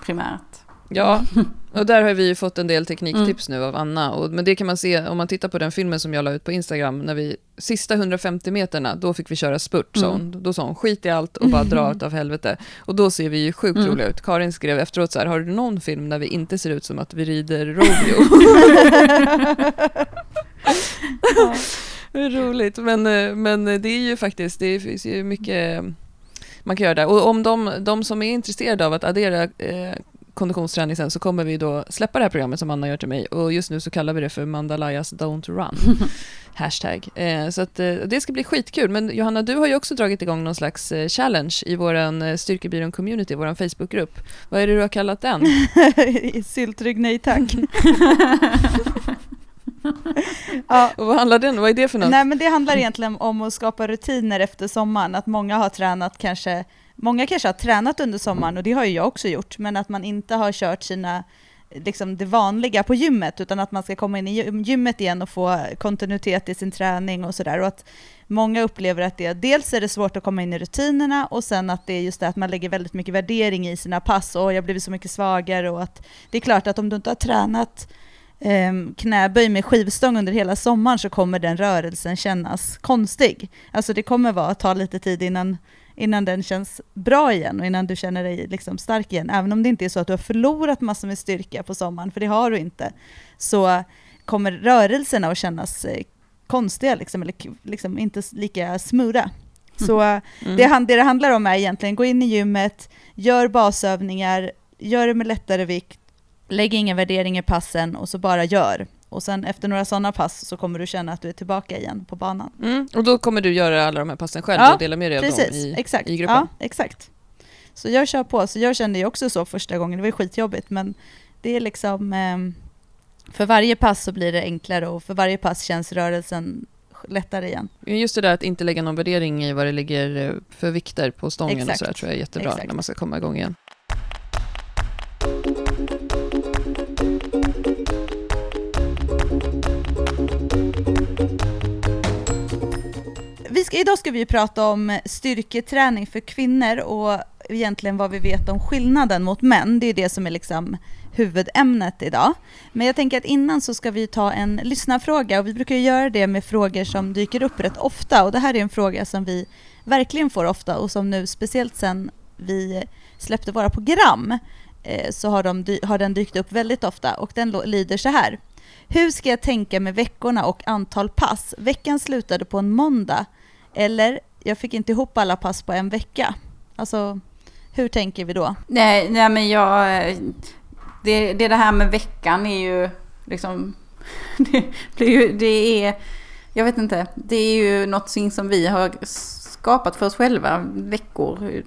primärt. Ja, och där har vi ju fått en del tekniktips nu av Anna. Och, men det kan man se om man tittar på den filmen som jag la ut på Instagram. När vi, sista 150 meterna, då fick vi köra spurt. sa hon. Då sa hon skit i allt och bara dra utav helvete. Och då ser vi ju sjukt Mm. roliga ut. Karin skrev efteråt så här, har du någon film där vi inte ser ut som att vi rider rodeo? Är roligt, men, men det är ju faktiskt, det finns ju mycket man kan göra där. Och om de, de som är intresserade av att addera eh, konditionsträning sen så kommer vi då släppa det här programmet som Anna gör till mig och just nu så kallar vi det för Mandalayas Don't Run. Hashtag. Eh, så att, eh, det ska bli skitkul. Men Johanna, du har ju också dragit igång någon slags eh, challenge i vår eh, Styrkebyrån community, vår Facebookgrupp. Vad är det du har kallat den? Syltrygg nej tack. ja, Och vad handlar den Vad är det för något? nej men det handlar egentligen om att skapa rutiner efter sommaren, att många har tränat kanske, många kanske har tränat under sommaren och det har ju jag också gjort, men att man inte har kört sina liksom det vanliga på gymmet, utan att man ska komma in i gymmet igen och få kontinuitet i sin träning och sådär. Och att många upplever att det, dels är det svårt att komma in i rutinerna och sen att det är just det att man lägger väldigt mycket värdering i sina pass och jag har blivit så mycket svagare och att det är klart att om du inte har tränat ehm, knäböj med skivstång under hela sommaren så kommer den rörelsen kännas konstig. Alltså det kommer vara ta lite tid innan, innan den känns bra igen och innan du känner dig liksom stark igen. Även om det inte är så att du har förlorat massor med styrka på sommaren, för det har du inte, så kommer rörelserna att kännas eh, konstiga, liksom, eller liksom inte lika smootha. Så Mm. det, det det handlar om är egentligen, gå in i gymmet, gör basövningar, gör det med lättare vikt, lägg ingen värdering i passen och så bara gör. Och sen efter några sådana pass så kommer du känna att du är tillbaka igen på banan. Mm, och då kommer du göra alla de här passen själv Ja, och dela med dig av dem i, exakt. i gruppen? Ja, exakt. Så jag kör på. Så jag kände ju också så första gången, det var skitjobbigt, men det är liksom... ehm, för varje pass så blir det enklare och för varje pass känns rörelsen lättare igen. Just det där att inte lägga någon värdering i vad det ligger eh, för vikter på stången och Exakt. sådär tror jag är jättebra Exakt. när man ska komma igång igen. Ska, idag ska vi prata om styrketräning för kvinnor och egentligen vad vi vet om skillnaden mot män. Det är det som är liksom huvudämnet idag. Men jag tänker att innan så ska vi ta en lyssnarfråga och vi brukar ju göra det med frågor som dyker upp rätt ofta och det här är en fråga som vi verkligen får ofta och som nu speciellt sen vi släppte våra program eh, så har, de, har den dykt upp väldigt ofta och den lyder så här. Hur ska jag tänka med veckorna och antal pass? Veckan slutade på en måndag. Eller, jag fick inte ihop alla pass på en vecka. Alltså, hur tänker vi då? Nej, nej men jag... Det, det, det här med veckan är ju liksom... Det, blir ju, det är... Jag vet inte. Det är ju något som vi har skapat för oss själva. Veckor.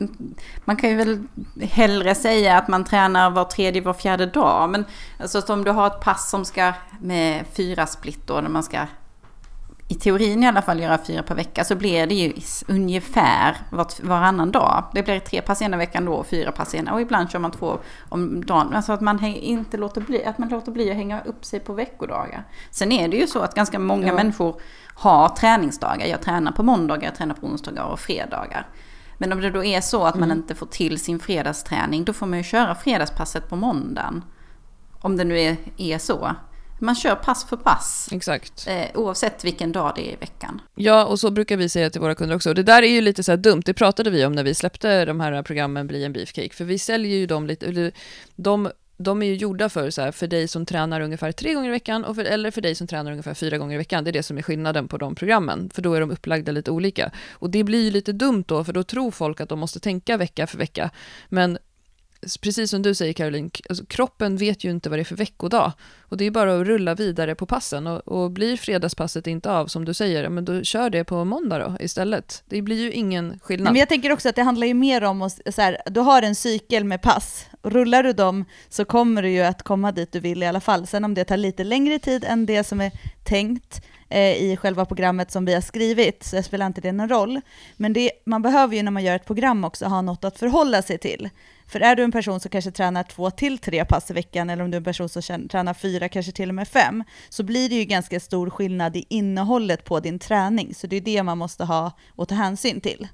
Man kan ju väl hellre säga att man tränar var tredje, var fjärde dag. Men alltså om du har ett pass som ska med fyra split då, när man ska i teorin i alla fall göra fyra per vecka så blir det ju ungefär vart, varannan dag. Det blir tre pass ena veckan då och fyra pass ena och ibland kör man två om dagen. Alltså att man häng- inte låter bli, att man låter bli att hänga upp sig på veckodagar. Sen är det ju så att ganska många Ja. människor har träningsdagar. Jag tränar på måndagar, jag tränar på onsdagar och fredagar. Men om det då är så att man Mm. inte får till sin fredagsträning då får man ju köra fredagspasset på måndagen. Om det nu är, är så. Man kör pass för pass. Exakt. Eh, oavsett vilken dag det är i veckan. Ja, och så brukar vi säga till våra kunder också. Det där är ju lite så här dumt, det pratade vi om när vi släppte de här programmen Bli en beefcake, för vi säljer ju dem lite, eller de, de är ju gjorda för, så här, för dig som tränar ungefär tre gånger i veckan, och för, eller för dig som tränar ungefär fyra gånger i veckan. Det är det som är skillnaden på de programmen, för då är de upplagda lite olika. Och det blir ju lite dumt då, för då tror folk att de måste tänka vecka för vecka. Men precis som du säger Caroline, alltså, kroppen vet ju inte vad det är för veckodag. Och det är bara att rulla vidare på passen. Och, och blir fredagspasset inte av, som du säger, men då kör det på måndag då istället. Det blir ju ingen skillnad. Men jag tänker också att det handlar ju mer om att, så här, du har en cykel med pass. Rullar du dem så kommer du ju att komma dit du vill i alla fall. Sen om det tar lite längre tid än det som är tänkt, i själva programmet som vi har skrivit, så spelar inte det någon roll. Men det, man behöver ju när man gör ett program också ha något att förhålla sig till. För är du en person som kanske tränar två till tre pass i veckan, eller om du är en person som tränar fyra, kanske till och med fem, så blir det ju ganska stor skillnad i innehållet på din träning. Så det är det man måste ha och ta hänsyn till.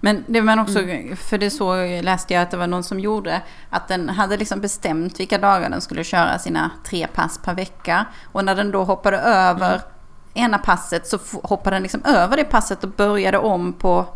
Men det var också, mm. för det så läste jag att det var någon som gjorde, att den hade liksom bestämt vilka dagar den skulle köra sina tre pass per vecka. Och när den då hoppade över mm ena passet så hoppade den liksom över det passet och började om på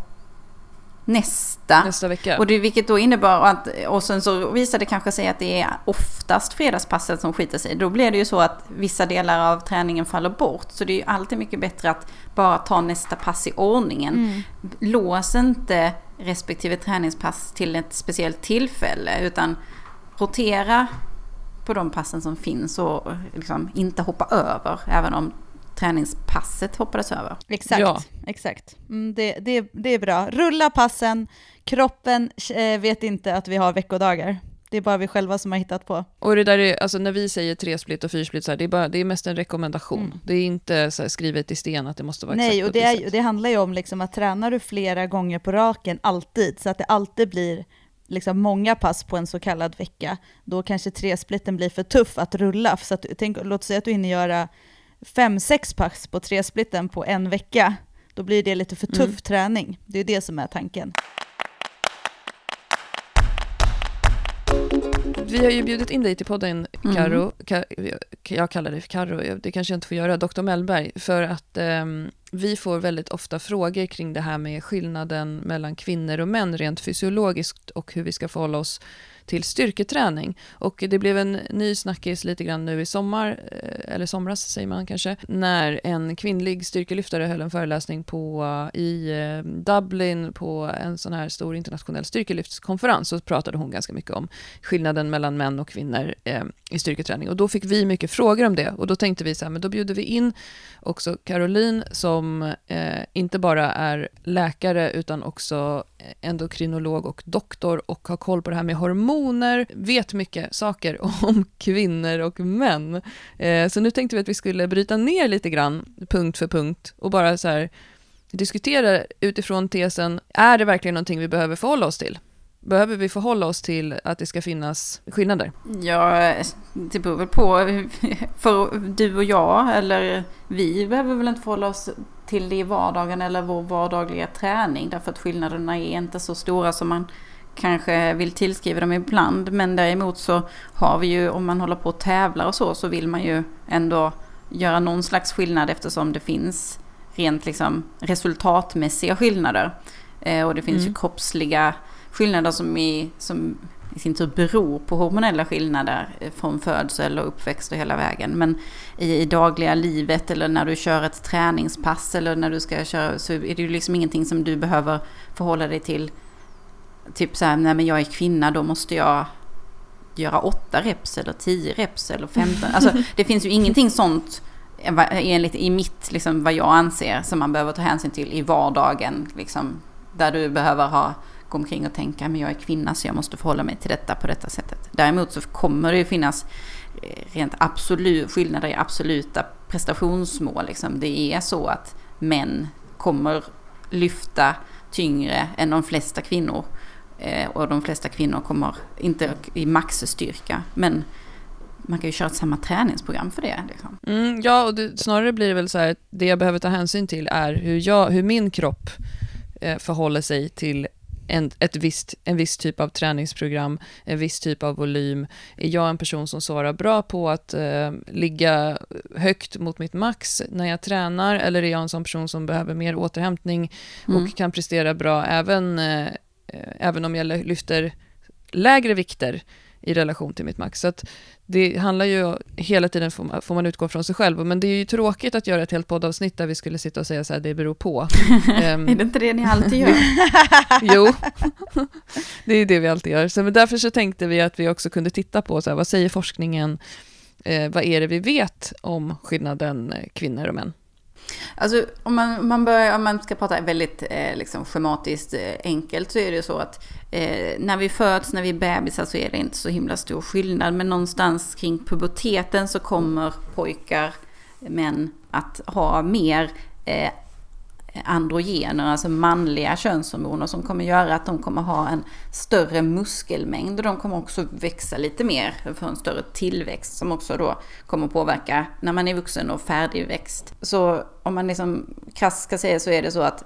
nästa. Nästa vecka. Och det, vilket då innebar att, och sen så visade det kanske sig att det är oftast fredagspasset som skiter sig. Då blir det ju så att vissa delar av träningen faller bort. Så det är ju alltid mycket bättre att bara ta nästa pass i ordningen. Mm. Lås inte respektive träningspass till ett speciellt tillfälle utan rotera på de passen som finns och liksom inte hoppa över även om träningspasset hoppades över. Exakt, ja. exakt. Mm, det, det, det är bra. Rulla passen, kroppen eh, vet inte att vi har veckodagar. Det är bara vi själva som har hittat på. Och det där är, alltså när vi säger tre split och fyrsplit, så här, det, är bara, det är mest en rekommendation. Mm. Det är inte så här, skrivet i sten att det måste vara Nej, exakt och det, är, det handlar ju om liksom att tränar du flera gånger på raken, alltid, så att det alltid blir liksom många pass på en så kallad vecka, då kanske tre splitten blir för tuff att rulla. Så att, tänk, låt säga att du hinner göra fem, sex pass på tre splitten på en vecka, då blir det lite för tuff mm. träning. Det är det som är tanken. Vi har ju bjudit in dig till podden, Karo. Mm. jag kallar dig för Karo, det kanske jag inte får göra, Dr. Mellberg, för att um, vi får väldigt ofta frågor kring det här med skillnaden mellan kvinnor och män rent fysiologiskt och hur vi ska förhålla oss till styrketräning. Och det blev en ny snackis lite grann nu i sommar, eh, eller somras säger man kanske, när en kvinnlig styrkelyftare höll en föreläsning på, eh, i eh, Dublin på en sån här stor internationell styrkelyftskonferens så pratade hon ganska mycket om skillnaden mellan män och kvinnor i styrketräning. Och då fick vi mycket frågor om det och då tänkte vi så här, men då bjuder vi in också Caroline som eh, inte bara är läkare utan också endokrinolog och doktor och har koll på det här med hormoner, vet mycket saker om kvinnor och män. Eh, så nu tänkte vi att vi skulle bryta ner lite grann, punkt för punkt, och bara så här diskutera utifrån tesen, är det verkligen någonting vi behöver förhålla oss till? Behöver vi förhålla oss till att det ska finnas skillnader? Ja, det beror väl på. För du och jag, eller vi, behöver väl inte förhålla oss till det i vardagen eller vår vardagliga träning. Därför att skillnaderna är inte så stora som man kanske vill tillskriva dem ibland. Men däremot så har vi ju, om man håller på och tävlar och så, så vill man ju ändå göra någon slags skillnad eftersom det finns rent liksom resultatmässiga skillnader. Eh, och det finns mm. ju kroppsliga skillnader som i, som i sin tur beror på hormonella skillnader från födsel och uppväxt och hela vägen. Men i, i dagliga livet eller när du kör ett träningspass eller när du ska köra så är det ju liksom ingenting som du behöver förhålla dig till. Typ så här, nej men jag är kvinna, då måste jag göra åtta reps eller tio reps eller femton. Alltså det finns ju ingenting sånt eh, enligt i mitt, liksom vad jag anser, som man behöver ta hänsyn till i vardagen. Liksom, där du behöver ha gå omkring och tänka men jag är kvinna så jag måste förhålla mig till detta på detta sättet. Däremot så kommer det ju finnas eh, rent absolut, skillnader i absoluta prestationsmål. Liksom. Det är så att män kommer lyfta tyngre än de flesta kvinnor. Eh, och de flesta kvinnor kommer inte i maxstyrka. Men man kan ju köra samma träningsprogram för det. Liksom. Mm, ja, och det, snarare blir det väl så här, det jag behöver ta hänsyn till är hur, jag, hur min kropp eh, förhåller sig till en, ett visst, en viss typ av träningsprogram, en viss typ av volym. Är jag en person som svarar bra på att eh, ligga högt mot mitt max när jag tränar, eller är jag en sån person som behöver mer återhämtning mm. och kan prestera bra även, eh, även om jag lyfter lägre vikter i relation till mitt max. Så att det handlar ju hela tiden, får, man utgå från sig själv, men det är ju tråkigt att göra ett helt poddavsnitt där vi skulle sitta och säga så här, det beror på. Ehm, är det inte det ni alltid gör? jo, det är det vi alltid gör. Så, men därför så tänkte vi att vi också kunde titta på, så här, vad säger forskningen, eh, vad är det vi vet om skillnaden eh, kvinnor och män? Alltså om man, man, börjar, om man ska prata väldigt eh, liksom, schematiskt eh, enkelt så är det så att eh, när vi föds, när vi är bebisar så är det inte så himla stor skillnad. Men någonstans kring puberteten så kommer pojkar, män att ha mer eh, androgener, alltså manliga könshormoner som kommer göra att de kommer ha en större muskelmängd och de kommer också växa lite mer, få en större tillväxt som också då kommer påverka när man är vuxen och färdigväxt. Så om man liksom krasst ska säga så är det så att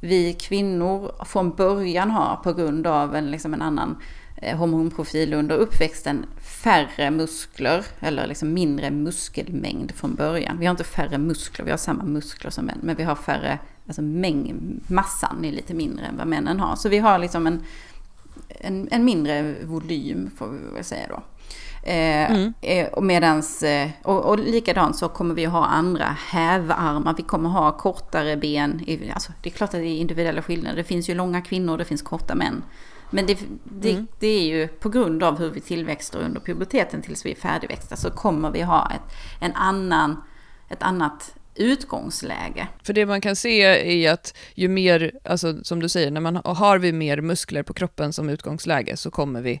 vi kvinnor från början har på grund av en, liksom en annan eh, hormonprofil under uppväxten färre muskler eller liksom mindre muskelmängd från början. Vi har inte färre muskler, vi har samma muskler som män, men vi har färre alltså mängd, massan är lite mindre än vad männen har. Så vi har liksom en, en, en mindre volym får vi väl säga då. Eh, mm. eh, och, medans, eh, och, och likadant så kommer vi ha andra hävarmar. Vi kommer ha kortare ben. Alltså, det är klart att det är individuella skillnader. Det finns ju långa kvinnor och det finns korta män. Men det, det, mm. det, är ju på grund av hur vi tillväxter under puberteten tills vi är färdigväxta så kommer vi ha ett, en annan, ett annat utgångsläge. För det man kan se är att ju mer, alltså som du säger, när man har vi mer muskler på kroppen som utgångsläge så kommer vi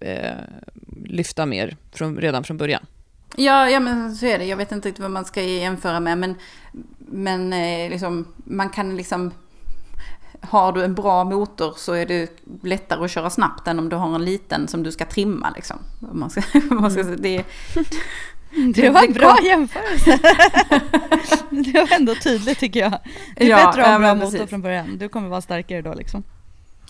eh, lyfta mer från, redan från början. Ja, ja, men så är det. Jag vet inte riktigt vad man ska jämföra med, men, men eh, liksom, man kan liksom... Har du en bra motor så är det lättare att köra snabbt än om du har en liten som du ska trimma. Liksom. Man ska, man ska, det, Det var en bra jämförelse. det var ändå tydligt tycker jag. Det är ja, bättre att ha en bra motor från början. Du kommer vara starkare då liksom.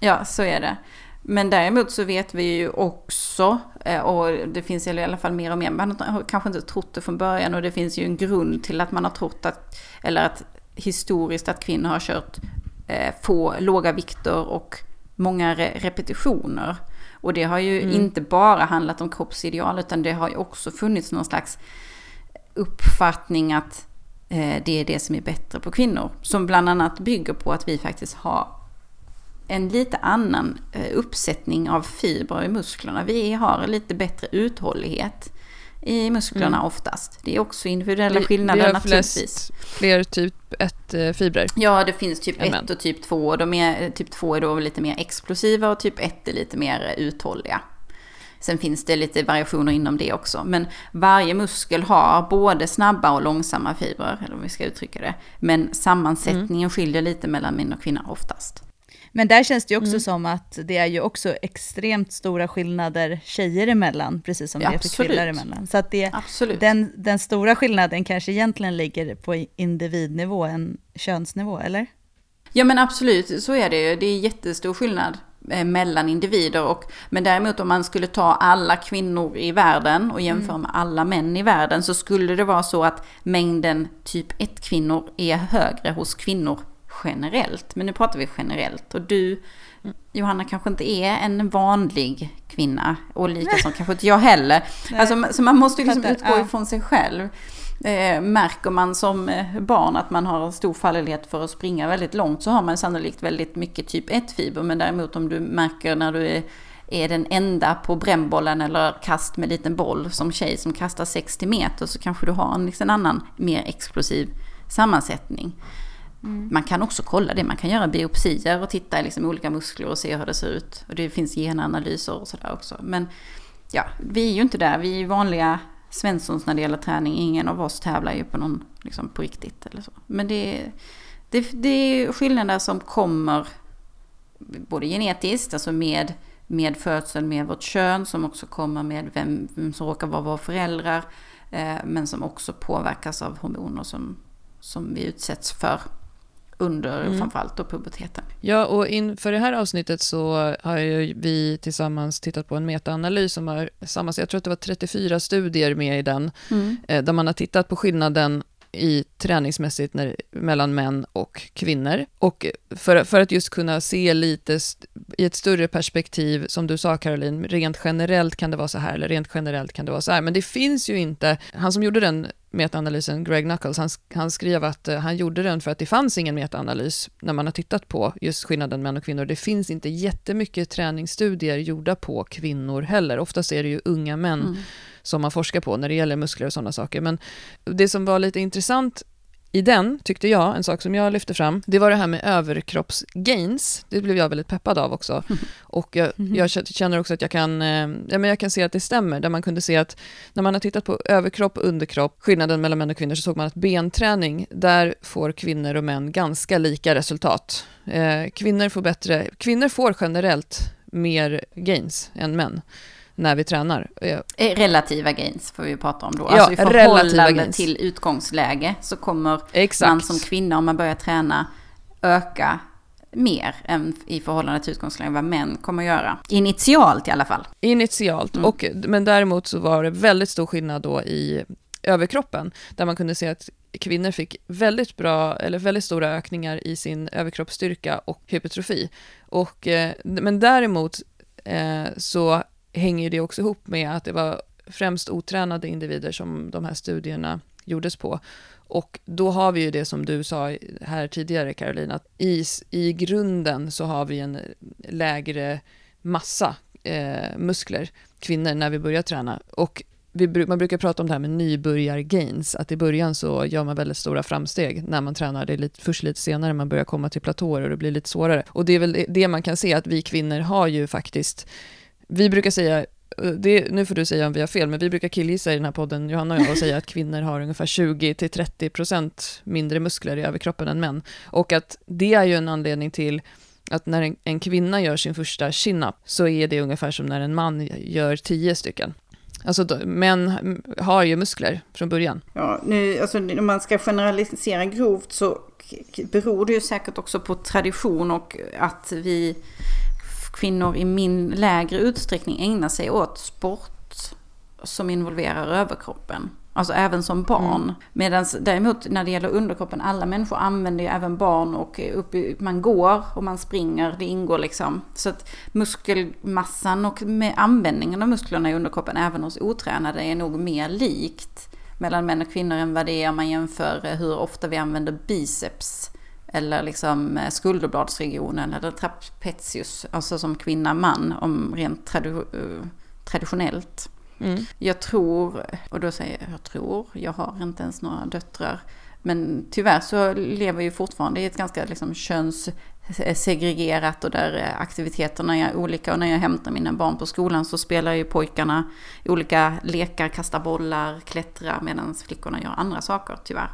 Ja, så är det. Men däremot så vet vi ju också, eh, och det finns i alla fall mer och mer, man har kanske inte trott det från början och det finns ju en grund till att man har trott att, eller att historiskt att kvinnor har kört eh, få låga vikter och många repetitioner. Och det har ju mm. inte bara handlat om kroppsideal utan det har ju också funnits någon slags uppfattning att eh, det är det som är bättre på kvinnor. Som bland annat bygger på att vi faktiskt har en lite annan eh, uppsättning av fibrer i musklerna. Vi har lite bättre uthållighet i musklerna mm. oftast. Det är också individuella skillnader vi har naturligtvis. fler typ 1-fibrer. Eh, ja, det finns typ 1 och typ 2. De är, typ 2 är då lite mer explosiva och typ 1 är lite mer uthålliga. Sen finns det lite variationer inom det också. Men varje muskel har både snabba och långsamma fibrer, eller om vi ska uttrycka det. Men sammansättningen mm. skiljer lite mellan män och kvinnor oftast. Men där känns det ju också mm. som att det är ju också extremt stora skillnader tjejer emellan, precis som ja, det är för killar emellan. Så att det, Den, den stora skillnaden kanske egentligen ligger på individnivå än könsnivå, eller? Ja men absolut, så är det ju. Det är jättestor skillnad eh, mellan individer. Och, men däremot om man skulle ta alla kvinnor i världen och jämföra mm. med alla män i världen så skulle det vara så att mängden typ 1-kvinnor är högre hos kvinnor generellt. Men nu pratar vi generellt. Och du, Johanna, kanske inte är en vanlig kvinna. Och likaså kanske inte jag heller. Alltså, så man måste liksom utgå ifrån sig själv. Eh, märker man som eh, barn att man har stor fallenhet för att springa väldigt långt så har man sannolikt väldigt mycket typ 1-fiber. Men däremot om du märker när du är, är den enda på brännbollen eller kast med liten boll som tjej som kastar 60 meter så kanske du har en liksom annan mer explosiv sammansättning. Mm. Man kan också kolla det, man kan göra biopsier och titta i liksom olika muskler och se hur det ser ut. Och det finns genanalyser och sådär också. Men ja, vi är ju inte där, vi är vanliga Svenssons när det gäller träning. Ingen av oss tävlar ju på någon, liksom på riktigt eller så. Men det, det, det är skillnader som kommer både genetiskt, alltså med, med födseln, med vårt kön, som också kommer med vem, vem som råkar vara våra föräldrar. Eh, men som också påverkas av hormoner som, som vi utsätts för under mm. framförallt då puberteten. Ja, och inför det här avsnittet så har ju vi tillsammans tittat på en metaanalys som har sammansatt, jag tror att det var 34 studier med i den, mm. Eh, där man har tittat på skillnaden i träningsmässigt när, mellan män och kvinnor. Och för, för att just kunna se lite st- i ett större perspektiv, som du sa Caroline, rent generellt kan det vara så här, eller rent generellt kan det vara så här. Men det finns ju inte, han som gjorde den metaanalysen, Greg Knuckles, han, han skrev att uh, han gjorde den för att det fanns ingen metaanalys när man har tittat på just skillnaden män och kvinnor. Det finns inte jättemycket träningsstudier gjorda på kvinnor heller. Oftast är det ju unga män mm. som man forskar på när det gäller muskler och sådana saker. Men det som var lite intressant i den, tyckte jag, en sak som jag lyfte fram, det var det här med överkroppsgains. Det blev jag väldigt peppad av också. Och jag, mhm. jag, känner också att jag kan, eh, ja, men jag kan se att det stämmer, där man kunde se att när man har tittat på överkropp och underkropp, skillnaden mellan män och kvinnor, så såg man att benträning, där får kvinnor och män ganska lika resultat. Eh, kvinnor får bättre, kvinnor får generellt mer gains än män när vi tränar. Eh, relativa gains får vi prata om då. Ja, alltså i förhållande till utgångsläge så kommer Exakt. man som kvinna om man börjar träna öka mer än i förhållande till utgångsläge vad män kommer att göra. Initialt i alla fall. Initialt, mm. och, men däremot så var det väldigt stor skillnad då i överkroppen, där man kunde se att kvinnor fick väldigt bra, eller väldigt stora ökningar i sin överkroppsstyrka och hypertrofi. Och, eh, men däremot eh, så hänger det också ihop med att det var främst otränade individer som de här studierna gjordes på. Och då har vi ju det som du sa här tidigare, Caroline, att i, i grunden så har vi en lägre massa eh, muskler, kvinnor, när vi börjar träna. Och vi, man brukar prata om det här med nybörjar-gains, att i början så gör man väldigt stora framsteg när man tränar. Det är lite, först lite senare man börjar komma till platåer och det blir lite svårare. Och det är väl det man kan se, att vi kvinnor har ju faktiskt vi brukar säga, eh, det, nu får du säga om vi har fel, men vi brukar killgissa i den här podden, Johanna och jag, och säga att kvinnor har ungefär 20-30% mindre muskler i överkroppen än män. Och att det är ju en anledning till att när en, en kvinna gör sin första chin-up så är det ungefär som när en man gör tio stycken. Alltså då, män har ju muskler från början. Ja, nu, alltså, om man ska generalisera grovt så beror det ju säkert också på tradition och att vi kvinnor i min lägre utsträckning ägnar sig åt sport som involverar överkroppen. Alltså även som barn. Mm. Medan däremot när det gäller underkroppen, alla människor använder ju även barn och upp, man går och man springer, det ingår liksom. Så att muskelmassan och med användningen av musklerna i underkroppen även hos otränade är nog mer likt mellan män och kvinnor än vad det är om man jämför hur ofta vi använder biceps eller liksom eh, skulderbladsregionen eller trapezius, alltså som kvinna, man, om rent tradu eh, traditionellt. Mm. Jag tror, och då säger jag jag tror, jag har inte ens några döttrar. Men tyvärr så lever ju fortfarande i ett ganska liksom könssegregerat och där aktiviteterna är olika. Och när jag hämtar mina barn på skolan så spelar ju pojkarna olika lekar, kasta bollar, klättra medan flickorna gör andra saker tyvärr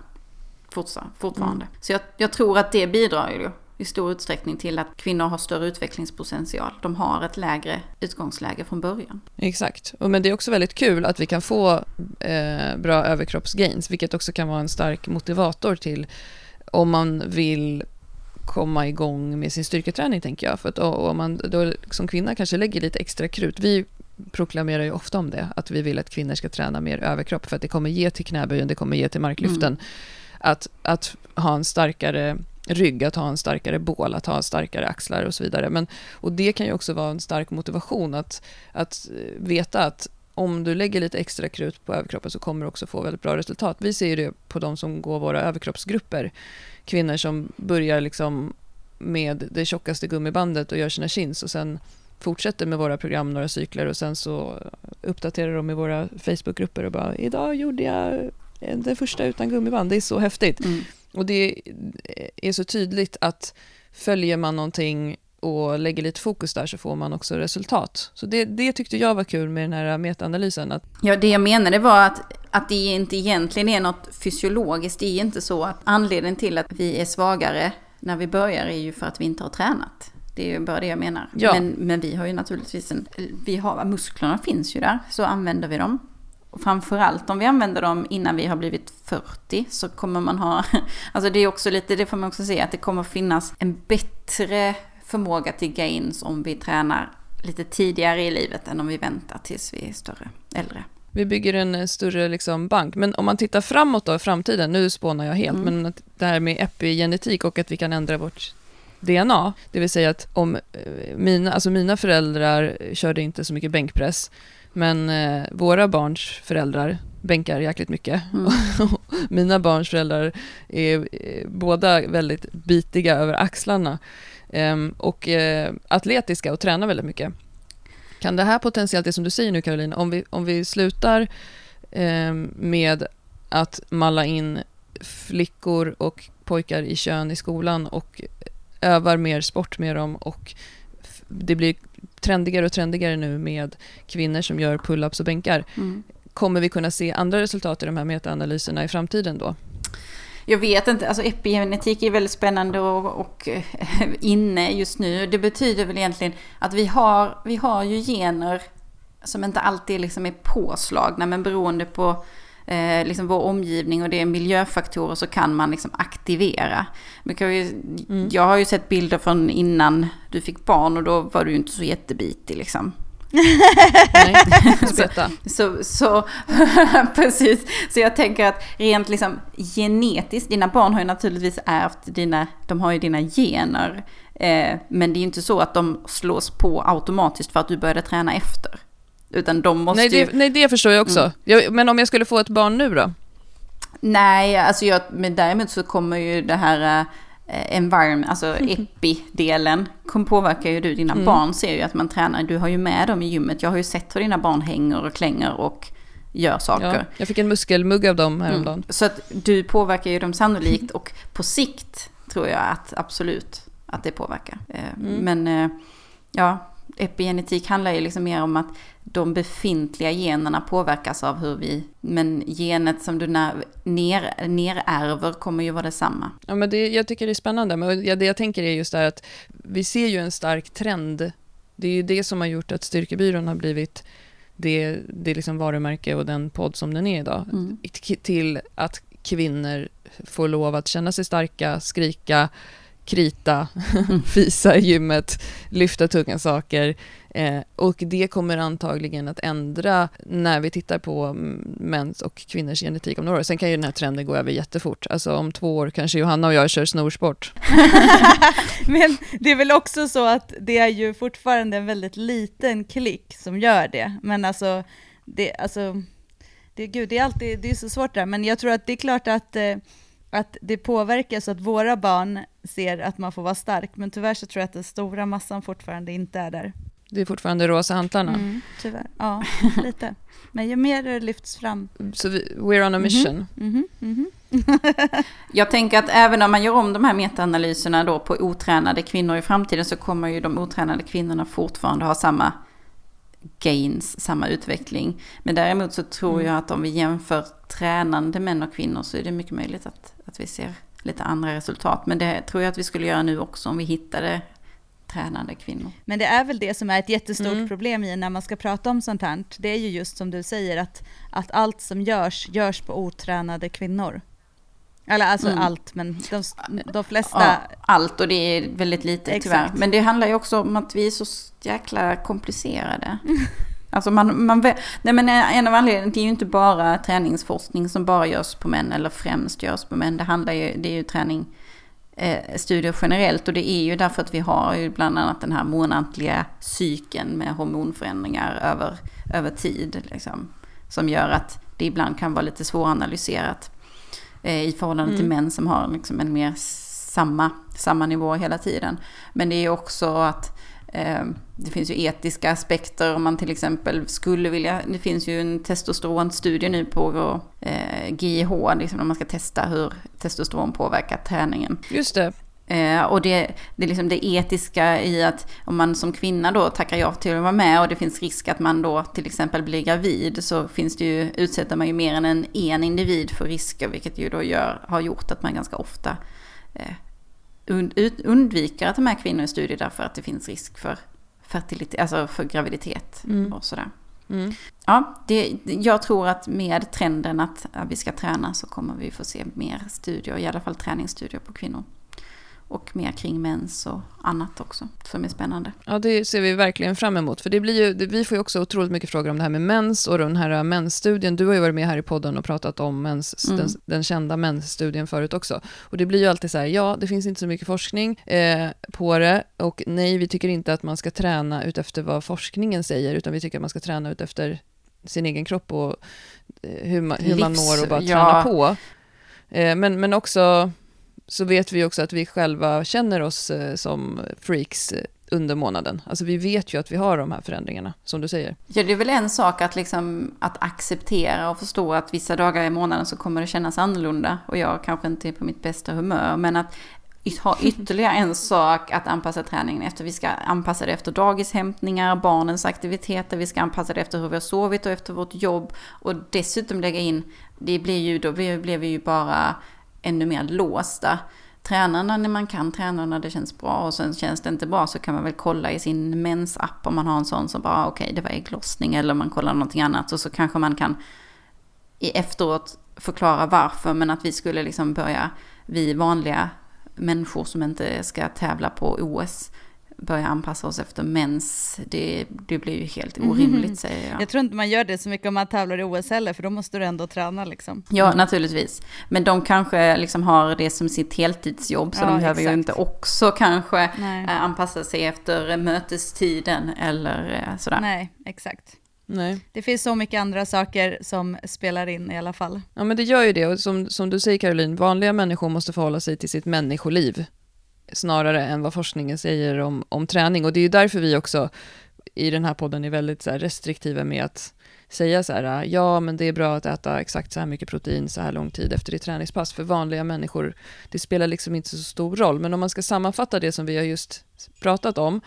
fortfarande. Mm. Så jag, jag, tror att det bidrar ju i stor utsträckning till att kvinnor har större utvecklingspotential. De har ett lägre utgångsläge från början. Exakt, men det är också väldigt kul att vi kan få eh, bra överkroppsgains, vilket också kan vara en stark motivator till om man vill komma igång med sin styrketräning, tänker jag. För att om man då som kvinna kanske lägger lite extra krut. Vi proklamerar ju ofta om det, att vi vill att kvinnor ska träna mer överkropp, för att det kommer ge till knäböjen, det kommer ge till marklyften. Mm att, att ha en starkare rygg, att ha en starkare bål, att ha starkare axlar och så vidare. Men, och det kan ju också vara en stark motivation att, att eh, veta att om du lägger lite extra krut på överkroppen så kommer du också få väldigt bra resultat. Vi ser ju det på de som går våra överkroppsgrupper. Kvinnor som börjar liksom med det tjockaste gummibandet och gör sina chins och sen fortsätter med våra program några cykler och sen så uppdaterar de i våra Facebookgrupper och bara idag gjorde jag det första utan gummiband. Det är så häftigt. Mm. Och det är så tydligt att följer man någonting och lägger lite fokus där så får man också resultat. Så det, det tyckte jag var kul med den här metaanalysen. Att... Ja, det jag menade var att, att det inte egentligen är något fysiologiskt. Det är inte så att anledningen till att vi är svagare när vi börjar är ju för att vi inte har tränat. Det är ju bara det jag menar. Ja. Men, men vi har ju naturligtvis en... Vi har, musklerna finns ju där, så använder vi dem. Och framförallt om vi använder dem innan vi har blivit 40 så kommer man ha, alltså det är också lite, det får man också se, att det kommer finnas en bättre förmåga till gains om vi tränar lite tidigare i livet än om vi väntar tills vi är större, äldre. Vi bygger en eh, större liksom, bank. Men om man tittar framåt då, framtiden, nu spånar jag helt, Mm. men att det här med epigenetik och att vi kan ändra vårt DNA, det vill säga att om eh, mina, alltså mina föräldrar körde inte så mycket bänkpress, men eh, våra barns föräldrar bänkar jäkligt mycket. Mm. Mina barns föräldrar är eh, båda väldigt bitiga över axlarna ehm, och eh, atletiska och tränar väldigt mycket. Kan det här potentiellt, det som du säger nu Caroline, om vi, om vi slutar ehm, med att malla in flickor och pojkar i kön i skolan och övar mer sport med dem och det blir trendigare och trendigare nu med kvinnor som gör pull-ups och bänkar. Mm. Kommer vi kunna se andra resultat i de här metaanalyserna i framtiden då? Jag vet inte, alltså epigenetik är väldigt spännande och, och eh, inne just nu. Det betyder väl egentligen att vi har, vi har ju gener som inte alltid liksom är påslagna, men beroende på eh, liksom vår omgivning och det är miljöfaktorer så kan man liksom aktivera. Ju, Mm. Jag har ju sett bilder från innan du fick barn och då var du ju inte så jättebitig liksom. Nej, spetta. Så, så precis. Så jag tänker att rent liksom genetiskt, dina barn har ju naturligtvis ärvt dina, de har ju dina gener. Eh, men det är ju inte så att de slås på automatiskt för att du började träna efter. Utan de måste Nej ju... det, nej, det förstår jag också. Mm. Jag, men om jag skulle få ett barn nu då? Nej, alltså jag, men däremot så kommer ju det här eh, environment, alltså epi-delen, påverkar ju du. Dina Mm. barn ser ju att man tränar, du har ju med dem i gymmet. Jag har ju sett hur dina barn hänger och klänger och gör saker. Ja, jag fick en muskelmugg av dem Mm. häromdagen. Så att du påverkar ju dem sannolikt och på sikt tror jag att absolut att det påverkar. Eh, Mm. Men eh, ja, epigenetik handlar ju liksom mer om att de befintliga generna påverkas av hur vi, men genet som du när, ner, nerärver kommer ju vara detsamma. Ja, men det, jag tycker det är spännande. Men det jag tänker är just det här att vi ser ju en stark trend. Det är ju det som har gjort att Styrkebyrån har blivit det, det liksom varumärke och den podd som den är idag. Mm. Till att kvinnor får lov att känna sig starka, skrika, krita, fisa i gymmet, lyfta tunga saker. Eh, och det kommer antagligen att ändra när vi tittar på mäns och kvinnors genetik om några år. Sen kan ju den här trenden gå över jättefort. Alltså om två år kanske Johanna och jag kör snorsport. Men det är väl också så att det är ju fortfarande en väldigt liten klick som gör det. Men alltså, det, alltså, det, gud, det är alltid det är så svårt där. Men jag tror att det är klart att, eh, att det påverkar så att våra barn ser att man får vara stark. Men tyvärr så tror jag att den stora massan fortfarande inte är där. Det är fortfarande rosa hantlarna. Mm, tyvärr, ja, lite. Men ju mer det lyfts fram. Så vi, we're on a mission. Mhm, mhm. Jag tänker att även om man gör om de här metaanalyserna då på otränade kvinnor i framtiden så kommer ju de otränade kvinnorna fortfarande ha samma gains, samma utveckling. Men däremot så tror Mm. jag att om vi jämför tränande män och kvinnor så är det mycket möjligt att, att vi ser lite andra resultat. Men det tror jag att vi skulle göra nu också om vi hittade tränande kvinnor. Men det är väl det som är ett jättestort Mm. problem i när man ska prata om sånt här. Det är ju just som du säger att, att allt som görs, görs på otränade kvinnor. Eller alltså Mm. allt, men de, de flesta... Ja, allt och det är väldigt lite Exakt. tyvärr. Men det handlar ju också om att vi är så jäkla komplicerade. Alltså man, man, nej men en av anledningarna, det är ju inte bara träningsforskning som bara görs på män eller främst görs på män. Det handlar ju, det är ju träning, eh, studier generellt och det är ju därför att vi har ju bland annat den här månatliga cykeln med hormonförändringar över, över tid. Liksom, som gör att det ibland kan vara lite svåranalyserat eh, i förhållande till Mm. män som har liksom en mer samma, samma nivå hela tiden. Men det är också att det finns ju etiska aspekter om man till exempel skulle vilja, det finns ju en testosteronstudie nu på eh, GIH, liksom när man ska testa hur testosteron påverkar träningen. Just det. Eh, och det, det är liksom det etiska i att om man som kvinna då tackar ja till att vara med och det finns risk att man då till exempel blir gravid så finns det ju, utsätter man ju mer än en, en individ för risker vilket ju då gör, har gjort att man ganska ofta eh, undviker att ta med kvinnor i studier därför att det finns risk för fertilitet, alltså för graviditet Mm. och sådär. Mm. Ja, det, jag tror att med trenden att ja, vi ska träna så kommer vi få se mer studier, i alla fall träningsstudier på kvinnor. Och mer kring mens och annat också som är spännande. Ja, det ser vi verkligen fram emot. För det blir ju, vi får ju också otroligt mycket frågor om det här med mens och den här mensstudien. Du har ju varit med här i podden och pratat om mens, mm. den, den, kända mensstudien förut också. Och det blir ju alltid så här, ja, det finns inte så mycket forskning eh, på det och nej, vi tycker inte att man ska träna utefter vad forskningen säger, utan vi tycker att man ska träna utefter sin egen kropp och eh, hur man, hur man mår och bara träna ja. på. Eh, men, men också så vet vi också att vi själva känner oss eh, som freaks eh, under månaden. Alltså vi vet ju att vi har de här förändringarna, som du säger. Ja, det är väl en sak att, liksom, att acceptera och förstå att vissa dagar i månaden så kommer det kännas annorlunda och jag kanske inte är på mitt bästa humör. Men att ha ytterligare en sak att anpassa träningen efter. Vi ska anpassa det efter dagishämtningar, barnens aktiviteter, vi ska anpassa det efter hur vi har sovit och efter vårt jobb. Och dessutom lägga in, det blir ju, då blir vi ju bara ännu mer låsta. tränarna när man kan träna när det känns bra. Och sen känns det inte bra så kan man väl kolla i sin mensapp om man har en sån som bara ah, okej okay, det var ägglossning. Eller man kollar någonting annat. Och så kanske man kan i efteråt förklara varför. Men att vi skulle liksom börja, vi vanliga människor som inte ska tävla på OS börja anpassa oss efter mens, det, det blir ju helt mhm. orimligt mm. säger jag. Jag tror inte man gör det så mycket om man tävlar i OS heller, för då måste du ändå träna liksom. Ja, naturligtvis. Men de kanske liksom har det som sitt heltidsjobb, så ja, de behöver exakt. ju inte också kanske Nej. Eh, anpassa sig efter mötestiden eller eh, sådär. Nej, exakt. Nej. Det finns så mycket andra saker som spelar in i alla fall. Ja, men det gör ju det. Och som, som du säger Caroline, vanliga människor måste förhålla sig till sitt människoliv snarare än vad forskningen säger om, om träning. Och det är ju därför vi också i den här podden är väldigt så restriktiva med att säga så här, ja men det är bra att äta exakt så här mycket protein så här lång tid efter ditt träningspass. För vanliga människor, det spelar liksom inte så stor roll. Men om man ska sammanfatta det som vi har just pratat om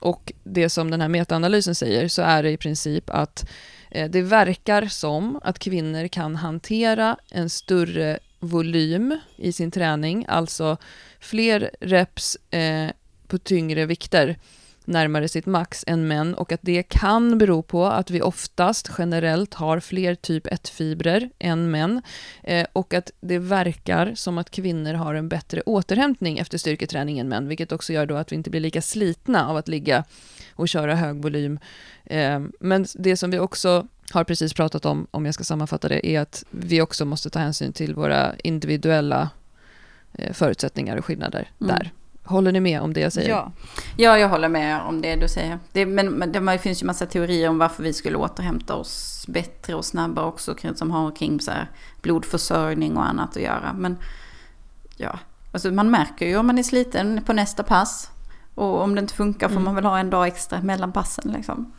och det som den här metaanalysen säger så är det i princip att eh, det verkar som att kvinnor kan hantera en större volym i sin träning, alltså fler reps eh, på tyngre vikter närmare sitt max än män och att det kan bero på att vi oftast generellt har fler typ 1-fibrer än män eh, och att det verkar som att kvinnor har en bättre återhämtning efter styrketräning än män, vilket också gör då att vi inte blir lika slitna av att ligga och köra hög volym. Eh, men det som vi också har precis pratat om, om jag ska sammanfatta det, är att vi också måste ta hänsyn till våra individuella eh, förutsättningar och skillnader mm. där. Håller ni med om det jag säger? Ja, ja jag håller med om det du säger. Det, men, men det finns ju massa teorier om varför vi skulle återhämta oss bättre och snabbare också, som har kring så här blodförsörjning och annat att göra. Men ja, alltså man märker ju om man är sliten på nästa pass. Och om det inte funkar får mm. man väl ha en dag extra mellan passen liksom.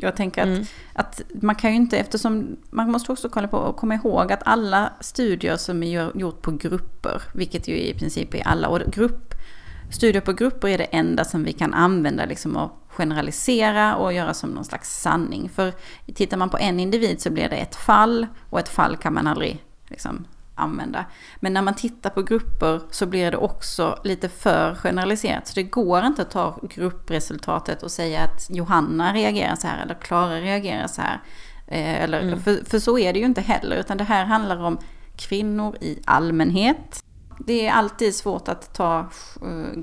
Jag tänker att, mm. att man kan ju inte, eftersom man måste också kolla på och komma ihåg att alla studier som är gjort på grupper, vilket ju i princip är alla, och grupp, studier på grupper är det enda som vi kan använda liksom och generalisera och göra som någon slags sanning. För tittar man på en individ så blir det ett fall och ett fall kan man aldrig liksom använda. Men när man tittar på grupper så blir det också lite för generaliserat. Så det går inte att ta gruppresultatet och säga att Johanna reagerar så här eller Klara reagerar så här. Eh, eller, mm. för, för så är det ju inte heller, utan det här handlar om kvinnor i allmänhet. Det är alltid svårt att ta uh,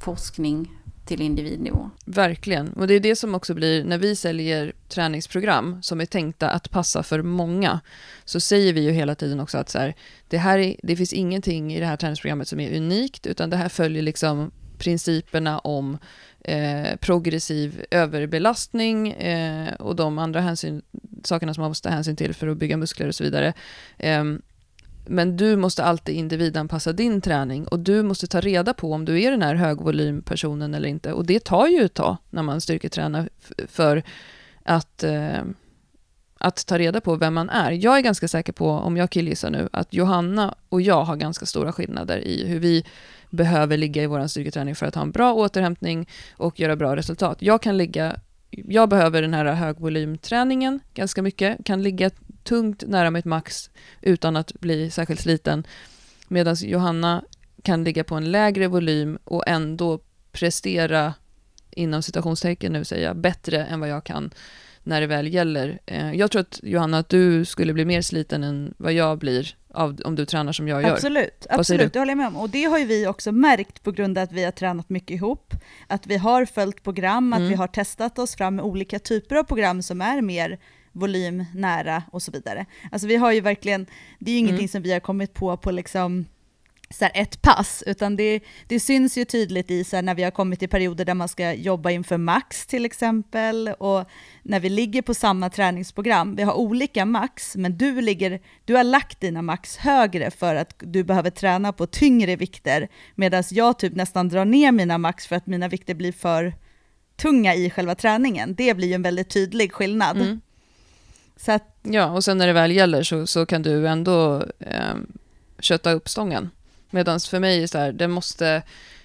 forskning till individnivå. Verkligen, och det är det som också blir när vi säljer träningsprogram som är tänkta att passa för många, så säger vi ju hela tiden också att så här, det, här är, det finns ingenting i det här träningsprogrammet som är unikt, utan det här följer liksom principerna om eh, progressiv överbelastning eh, och de andra hänsyn, sakerna som man måste ta hänsyn till för att bygga muskler och så vidare. Eh, men du måste alltid individanpassa din träning och du måste ta reda på om du är den här högvolympersonen eller inte. Och det tar ju ett tag när man styrketränar för att, eh, att ta reda på vem man är. Jag är ganska säker på, om jag killgissar nu, att Johanna och jag har ganska stora skillnader i hur vi behöver ligga i vår styrketräning för att ha en bra återhämtning och göra bra resultat. Jag kan ligga jag behöver den här högvolymträningen ganska mycket, kan ligga tungt nära mitt max utan att bli särskilt sliten. Medan Johanna kan ligga på en lägre volym och ändå prestera, inom citationstecken nu säger jag, bättre än vad jag kan när det väl gäller. Eh, jag tror att Johanna, att du skulle bli mer sliten än vad jag blir av, om du tränar som jag gör. Absolut, absolut, det håller jag med om. Och det har ju vi också märkt på grund av att vi har tränat mycket ihop, att vi har följt program, att Mm. vi har testat oss fram med olika typer av program som är mer volymnära och så vidare. Alltså vi har ju verkligen, det är ju ingenting Mm. som vi har kommit på på liksom så här ett pass, utan det, det syns ju tydligt i så här när vi har kommit i perioder där man ska jobba inför max till exempel, och när vi ligger på samma träningsprogram. Vi har olika max, men du, ligger, du har lagt dina max högre för att du behöver träna på tyngre vikter, medan jag typ nästan drar ner mina max för att mina vikter blir för tunga i själva träningen. Det blir ju en väldigt tydlig skillnad. Mm. Så att, Ja, och sen när det väl gäller så, så kan du ändå eh, köta upp stången. Medan för mig är så här, det måste,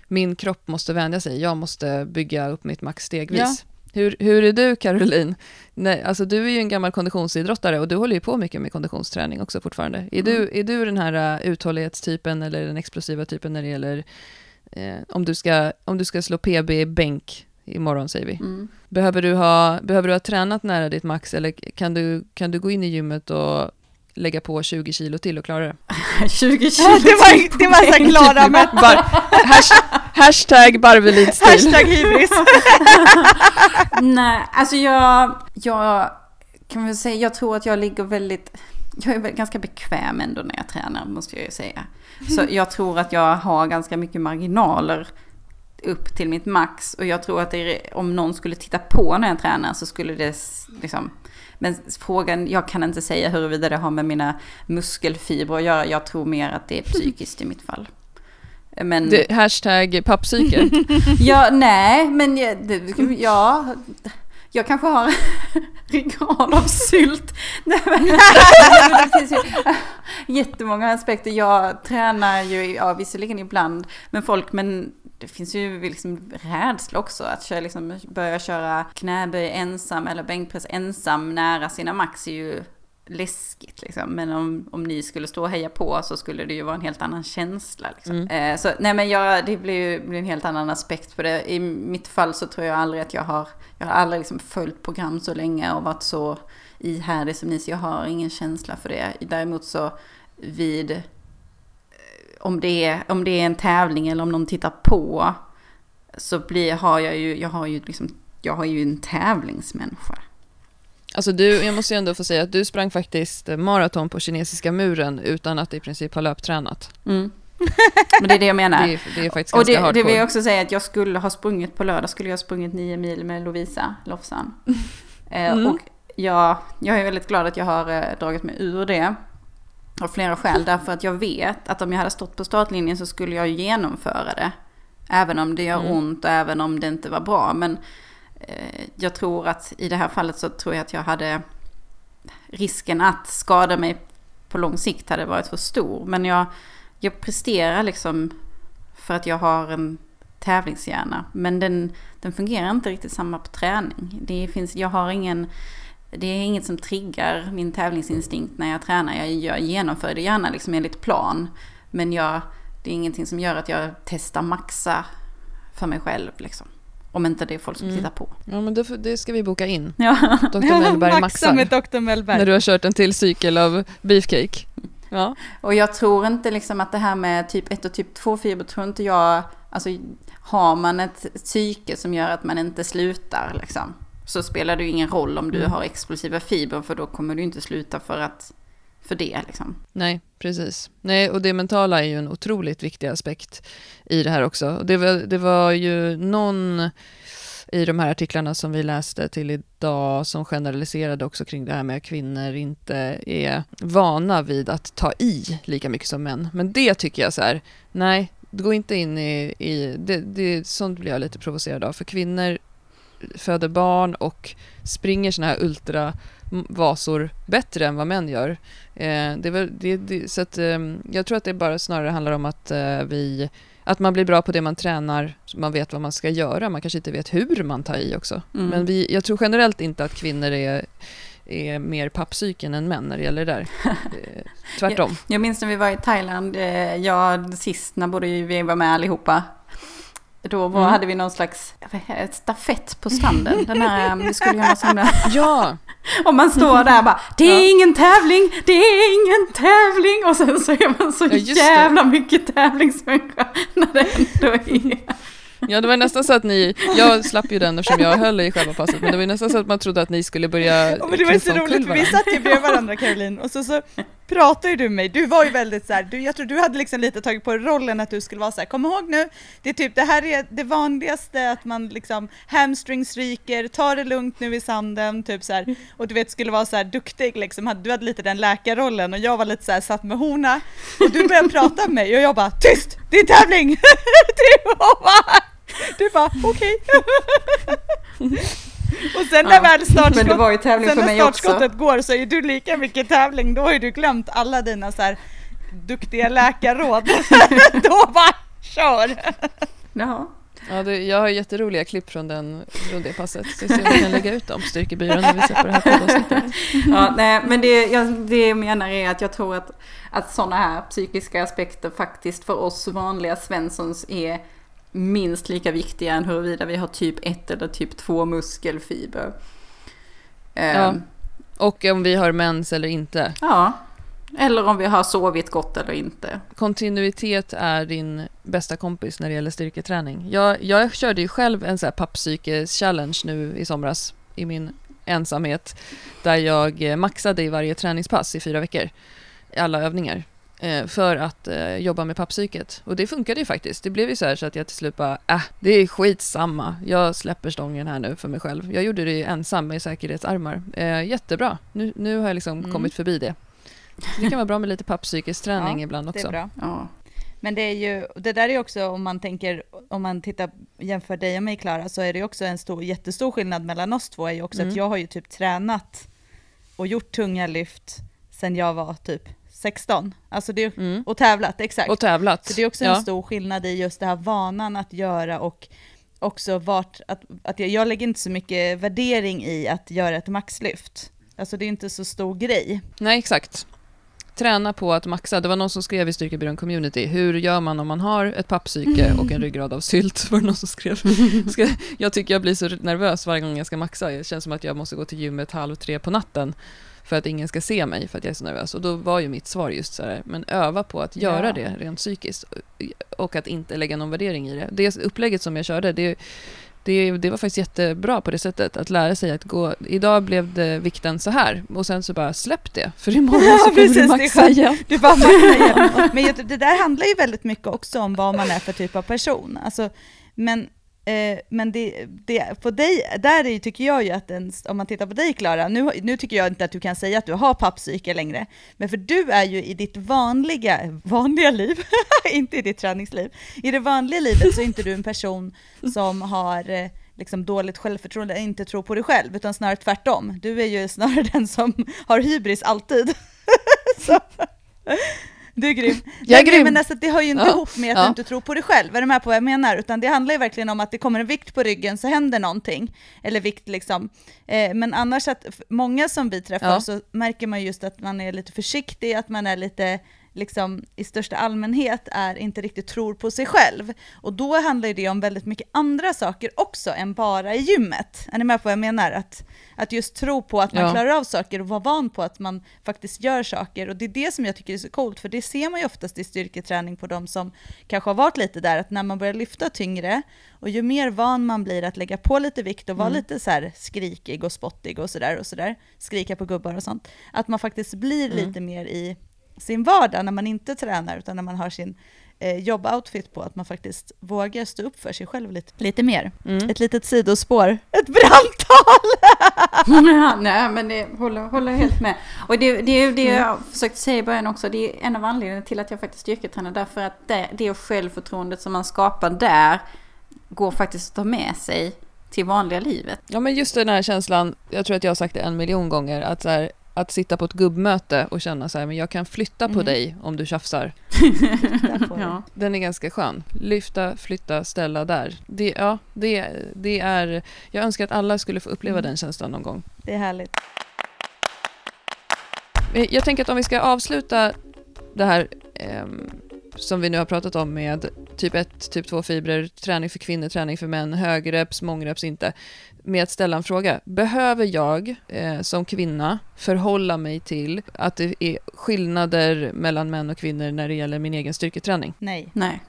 min kropp måste vänja sig. Jag måste bygga upp mitt max stegvis. Ja. Hur, hur är du Caroline? Nej, alltså du är ju en gammal konditionsidrottare och du håller ju på mycket med konditionsträning också fortfarande. Är, du, är du den här uh, uthållighetstypen eller den explosiva typen när det gäller eh, om, du ska, om du ska slå PB i bänk imorgon säger vi. Mm. Behöver du, ha, behöver du ha tränat nära ditt max eller kan du, kan du gå in i gymmet och lägga på 20 kilo till och klara det? 20 kilo det var, det var så Klara med Bar, hash, hashtag Barvelid-stil. hashtag hybris. Nej, alltså jag, jag kan väl säga, jag tror att jag ligger väldigt, jag är väl ganska bekväm ändå när jag tränar måste jag ju säga. Så jag tror att jag har ganska mycket marginaler upp till mitt max och jag tror att det om någon skulle titta på när jag tränar så skulle det liksom men frågan, jag kan inte säga huruvida det har med mina muskelfibrer att göra. Jag tror mer att det är psykiskt i mitt fall. Men... Det, hashtag pappsyke. Ja, nej, men det, ja, jag kanske har ryggrad av sylt. Nej, men, det finns ju jättemånga aspekter. Jag tränar ju, ja visserligen ibland med folk, men det finns ju liksom rädsla också att köra, liksom, börja köra knäböj ensam eller bänkpress ensam nära sina max är ju läskigt liksom. Men om, om ni skulle stå och heja på så skulle det ju vara en helt annan känsla. Liksom. Mm. Eh, så nej men jag, det blir ju blir en helt annan aspekt på det. I mitt fall så tror jag aldrig att jag har, jag har aldrig liksom följt program så länge och varit så ihärdig som ni, så jag har ingen känsla för det. Däremot så vid, om det är, om det är en tävling eller om någon tittar på, så blir, har jag ju, jag har ju liksom, jag har ju en tävlingsmänniska. Alltså du, jag måste ju ändå få säga att du sprang faktiskt maraton på kinesiska muren utan att i princip ha löptränat. Mm. Men det är det jag menar. Det är, det är faktiskt Och det, det vill jag också säga att jag skulle ha sprungit på lördag, skulle jag ha sprungit nio mil med Lovisa Lofsan. Eh, Mm. Och jag, jag är väldigt glad att jag har eh, dragit mig ur det. Av flera skäl, därför att jag vet att om jag hade stått på startlinjen så skulle jag genomföra det. Även om det gör Mm. ont och även om det inte var bra. Men eh, jag tror att i det här fallet så tror jag att jag hade risken att skada mig på lång sikt hade varit för stor. Men jag, jag presterar liksom för att jag har en tävlingshjärna. Men den, den fungerar inte riktigt samma på träning. Det finns, jag har ingen, det är inget som triggar min tävlingsinstinkt när jag tränar. Jag, jag genomför det gärna liksom enligt plan. Men jag, det är ingenting som gör att jag testar maxa för mig själv. Liksom. Om inte det är folk som Mm. tittar på. Ja, men det, det ska vi boka in. Ja. Dr. Mellberg Maxa maxar. med Dr. Mellberg. När du har kört en till cykel av beefcake. Ja. Och jag tror inte liksom att det här med typ 1 och typ 2 fiber tror inte jag, alltså har man ett psyke som gör att man inte slutar liksom, så spelar det ju ingen roll om du Mm. har explosiva fibrer för då kommer du inte sluta för att, för det liksom. Nej, precis. Nej, och det mentala är ju en otroligt viktig aspekt i det här också. Det var, det var ju någon i de här artiklarna som vi läste till idag som generaliserade också kring det här med att kvinnor inte är vana vid att ta i lika mycket som män. Men det tycker jag så här, nej, gå inte in i, i det, det, sånt blir jag lite provocerad av. För kvinnor föder barn och springer såna här ultravasor bättre än vad män gör. Eh, det är väl, det, det, så att, eh, jag tror att det bara snarare handlar om att, eh, vi, att man blir bra på det man tränar, man vet vad man ska göra. Man kanske inte vet hur man tar i också. Mm. Men vi, jag tror generellt inte att kvinnor är, är mer pappsyken än män när det gäller det där. Eh, Tvärtom. Jag minns när vi var i Thailand, eh, jag sist när både vi var med allihopa. Då var, Mm. hade vi någon slags det, stafett på stranden. Den här, eh, vi skulle göra sån där Ja, Och man står där och bara, det är Ja. ingen tävling, det är ingen tävling. Och sen så är man så Ja, just det. jävla mycket tävlingsmänniska när det ändå är. Ja, det var nästan så att ni, jag slapp ju den eftersom jag höll i själva passet, men det var nästan så att man trodde att ni skulle börja Ja, men det var så roligt för vi satt ju bredvid varandra Caroline och så, så pratade ju du med mig, du var ju väldigt så här, du, jag tror du hade liksom lite tagit på rollen att du skulle vara så här, kom ihåg nu, det är typ det här är det vanligaste att man liksom hamstrings ryker, ta det lugnt nu i sanden, typ så här, och du vet skulle vara så här duktig liksom, du hade lite den läkarrollen och jag var lite så här satt med hona och du började prata med mig och jag bara tyst, det är tävling! Typ, du bara, du bara okej. och sen när Ja, väl startskott Men det var Sen när mig också. startskottet går så är du lika mycket tävling, då har ju du glömt alla dina så här duktiga läkarråd. då bara kör! Ja. Ja, det, jag har jätteroliga klipp från, den, från det passet, så jag ser om vi kan lägga ut dem på Styrkebyrån när vi släpper det här poddavsnittet. Ja, nej, men det jag, det jag menar är att jag tror att, att sådana här psykiska aspekter faktiskt för oss vanliga svenssons är minst lika viktiga än huruvida vi har typ 1 eller typ 2 muskelfiber. Ehm, Ja. Och om vi har mens eller inte. ja. Eller om vi har sovit gott eller inte. Kontinuitet är din bästa kompis när det gäller styrketräning. Jag, jag körde ju själv en så här pappsyke-challenge nu i somras i min ensamhet där jag maxade i varje träningspass i fyra veckor, i alla övningar, för att eh, jobba med pappsyket. Och det funkade ju faktiskt. Det blev ju så här så att jag till slut bara, äh, det är skitsamma. Jag släpper stången här nu för mig själv. Jag gjorde det ju ensam med säkerhetsarmar. Eh, jättebra. Nu, nu har jag liksom Mm. kommit förbi det. Så det kan vara bra med lite pappsykes träning Ja, ibland Det också. är bra. Ja. Men det är ju, det där är också om man tänker, om man tittar, jämför dig och mig Klara, så är det ju också en stor, jättestor skillnad mellan oss två är ju också Mm. att jag har ju typ tränat och gjort tunga lyft sen jag var typ 16. Alltså det, Mm. och tävlat, exakt. Och tävlat. Så det är också ja. en stor skillnad i just det här vanan att göra och också vart, att, att jag, jag lägger inte så mycket värdering i att göra ett maxlyft. Alltså det är inte så stor grej. Nej, exakt. Träna på att maxa. Det var någon som skrev i Styrkebyrån Community. Hur gör man om man har ett pappsyke och en ryggrad av sylt? Var det någon som skrev. Jag tycker jag blir så nervös varje gång jag ska maxa. Det känns som att jag måste gå till gymmet halv tre på natten för att ingen ska se mig för att jag är så nervös. Och då var ju mitt svar just så här, men öva på att göra Ja. det rent psykiskt och att inte lägga någon värdering i det. Det upplägget som jag körde, det, det, det var faktiskt jättebra på det sättet, att lära sig att gå, idag blev det vikten så här, och sen så bara släpp det, för imorgon Ja, så kommer precis, du maxa igen. Du bara maxar igen. Men det där handlar ju väldigt mycket också om vad man är för typ av person. Alltså, men eh, men det, det, på dig, där är, tycker jag ju att en, om man tittar på dig Klara, nu, nu tycker jag inte att du kan säga att du har pappsyke längre, men för du är ju i ditt vanliga, vanliga liv, inte i ditt träningsliv, i det vanliga livet så är inte du en person som har eh, liksom dåligt självförtroende, inte tror på dig själv, utan snarare tvärtom. Du är ju snarare den som har hybris alltid. du är grym. Jag är Nej, grym. Men alltså, det hör ju inte Ja. ihop med att Ja. du inte tror på dig själv. Är du med på vad jag menar? Utan det handlar ju verkligen om att det kommer en vikt på ryggen så händer någonting. Eller vikt liksom. Eh, men annars att många som vi träffar Ja. så märker man just att man är lite försiktig, att man är lite liksom i största allmänhet är inte riktigt tror på sig själv. Och då handlar det om väldigt mycket andra saker också än bara i gymmet. Är ni med på vad jag menar? Att, att just tro på att man Ja. klarar av saker och vara van på att man faktiskt gör saker. Och det är det som jag tycker är så coolt, för det ser man ju oftast i styrketräning på de som kanske har varit lite där, att när man börjar lyfta tyngre och ju mer van man blir att lägga på lite vikt och vara Mm. lite så här skrikig och spottig och sådär och sådär, skrika på gubbar och sånt, att man faktiskt blir Mm. lite mer i sin vardag när man inte tränar utan när man har sin eh, jobboutfit på, att man faktiskt vågar stå upp för sig själv lite, lite mer. Mm. Ett litet sidospår, ett brandtal! Ja, Nej, men det håller, håller helt med. Och det, det är ju det jag försökte säga i början också. Det är en av anledningarna till att jag faktiskt styrketränar. Därför att det, det självförtroendet som man skapar där går faktiskt att ta med sig till vanliga livet. Ja, men just den här känslan, jag tror att jag har sagt det en miljon gånger, att, så här, att sitta på ett gubbmöte och känna så här, men jag kan flytta på Mm. dig om du tjafsar. Ja. Den är ganska skön. Lyfta, flytta, ställa där. Det, ja, det, det är, jag önskar att alla skulle få uppleva Mm. den känslan någon gång. Det är härligt. Eh, Jag tänker att om vi ska avsluta det här ehm, som vi nu har pratat om med typ 1, typ 2 fibrer, träning för kvinnor, träning för män, högreps, mångreps inte. Med att ställa en fråga. Behöver jag eh, som kvinna förhålla mig till att det är skillnader mellan män och kvinnor när det gäller min egen styrketräning? Nej. Nej.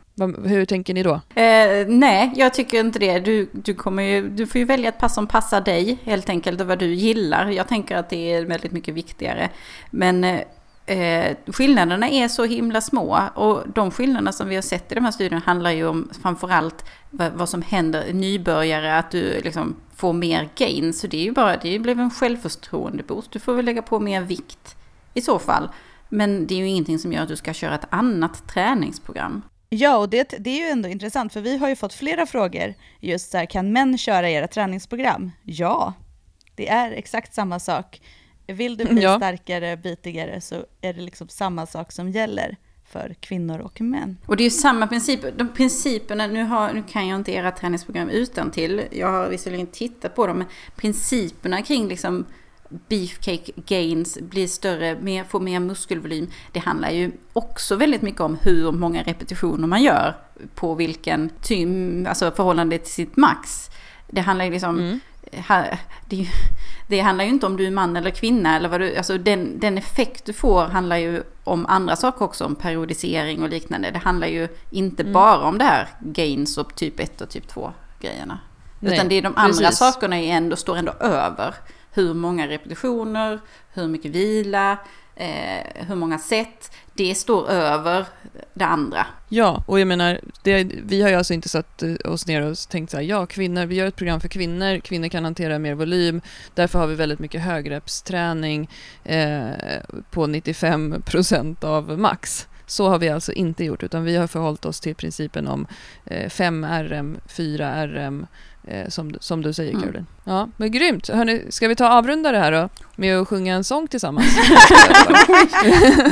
Hur tänker ni då? Eh, nej, jag tycker inte det. Du, du, kommer ju, du får ju välja ett pass som passar dig helt enkelt och vad du gillar. Jag tänker att det är väldigt mycket viktigare. Men eh, skillnaderna är så himla små och de skillnaderna som vi har sett i de här studierna handlar ju om framförallt vad, vad som händer nybörjare, att du liksom får mer gain. Så det är ju bara, det blev en självförtroende-boost. Du får väl lägga på mer vikt i så fall. Men det är ju ingenting som gör att du ska köra ett annat träningsprogram. Ja, och det, det är ju ändå intressant, för vi har ju fått flera frågor just så här, kan män köra era träningsprogram? Ja, det är exakt samma sak. Vill du bli Ja. starkare, bitigare, så är det liksom samma sak som gäller för kvinnor och män. Och det är ju samma princip. De principerna, nu, har, nu kan jag inte era träningsprogram utan till. Jag har visserligen tittat på dem, men principerna kring liksom beefcake gains, blir större, mer, få mer muskelvolym. Det handlar ju också väldigt mycket om hur många repetitioner man gör på vilken tym, alltså förhållande till sitt max. Det handlar ju liksom, Mm. Det, det handlar ju inte om du är man eller kvinna eller vad du, alltså den, den effekt du får handlar ju om andra saker också, om periodisering och liknande. Det handlar ju inte Mm. bara om det här gains och typ 1 och typ 2 grejerna. Nej, Utan det är de andra precis. sakerna är ändå, står ändå över. Hur många repetitioner, hur mycket vila, eh, hur många sätt, Det står över det andra. Ja, och jag menar, det, vi har ju alltså inte satt eh, oss ner och tänkt så här, ja, kvinnor, vi gör ett program för kvinnor, kvinnor kan hantera mer volym, därför har vi väldigt mycket högrepsträning eh, på 95% av max. Så har vi alltså inte gjort, utan vi har förhållit oss till principen om eh, 5 RM, 4 RM, eh, som, som du säger Mm. Caroline. Ja, men grymt. Hörni, ska vi ta avrunda det här då med att sjunga en sång tillsammans?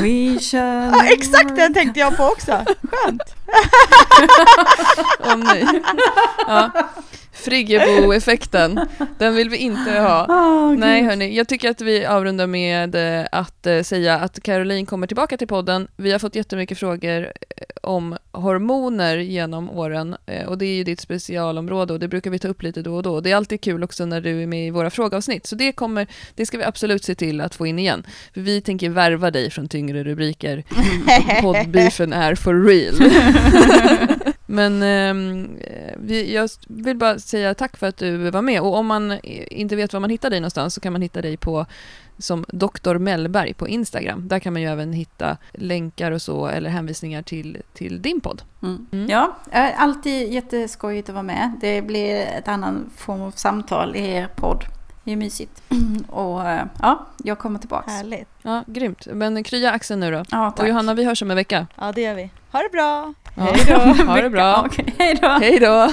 We shall Ja, exakt den tänkte jag på också. Skönt. Åh nej. Ja. Friggebo-effekten, den vill vi inte ha. Åh, Nej hörni, jag tycker att vi avrundar med eh, att eh, säga att Caroline kommer tillbaka till podden. Vi har fått jättemycket frågor eh, om hormoner genom åren och det är ju ditt specialområde och det brukar vi ta upp lite då och då. Det är alltid kul också när du är med i våra frågeavsnitt, så det, kommer, det ska vi absolut se till att få in igen. För vi tänker värva dig från tyngre rubriker. Poddbeefen är for real. Men eh, vi, jag vill bara säga tack för att du var med. Och om man inte vet var man hittar dig någonstans så kan man hitta dig på som Dr. Mellberg på Instagram. Där kan man ju även hitta länkar och så eller hänvisningar till, till din podd. Mm. Mm. Ja, eh, alltid jätteskojigt att vara med. Det blir ett annan form av samtal i er podd. Det är mysigt. Och eh, ja, jag kommer tillbaka. Härligt. Ja, grymt. Men krya axeln nu då. Ja, Och tack. Johanna, vi hörs om en vecka. Ja, det gör vi. Ha det bra. Ja. Hej då. Ha det bra. Okej, hej då. Hej då!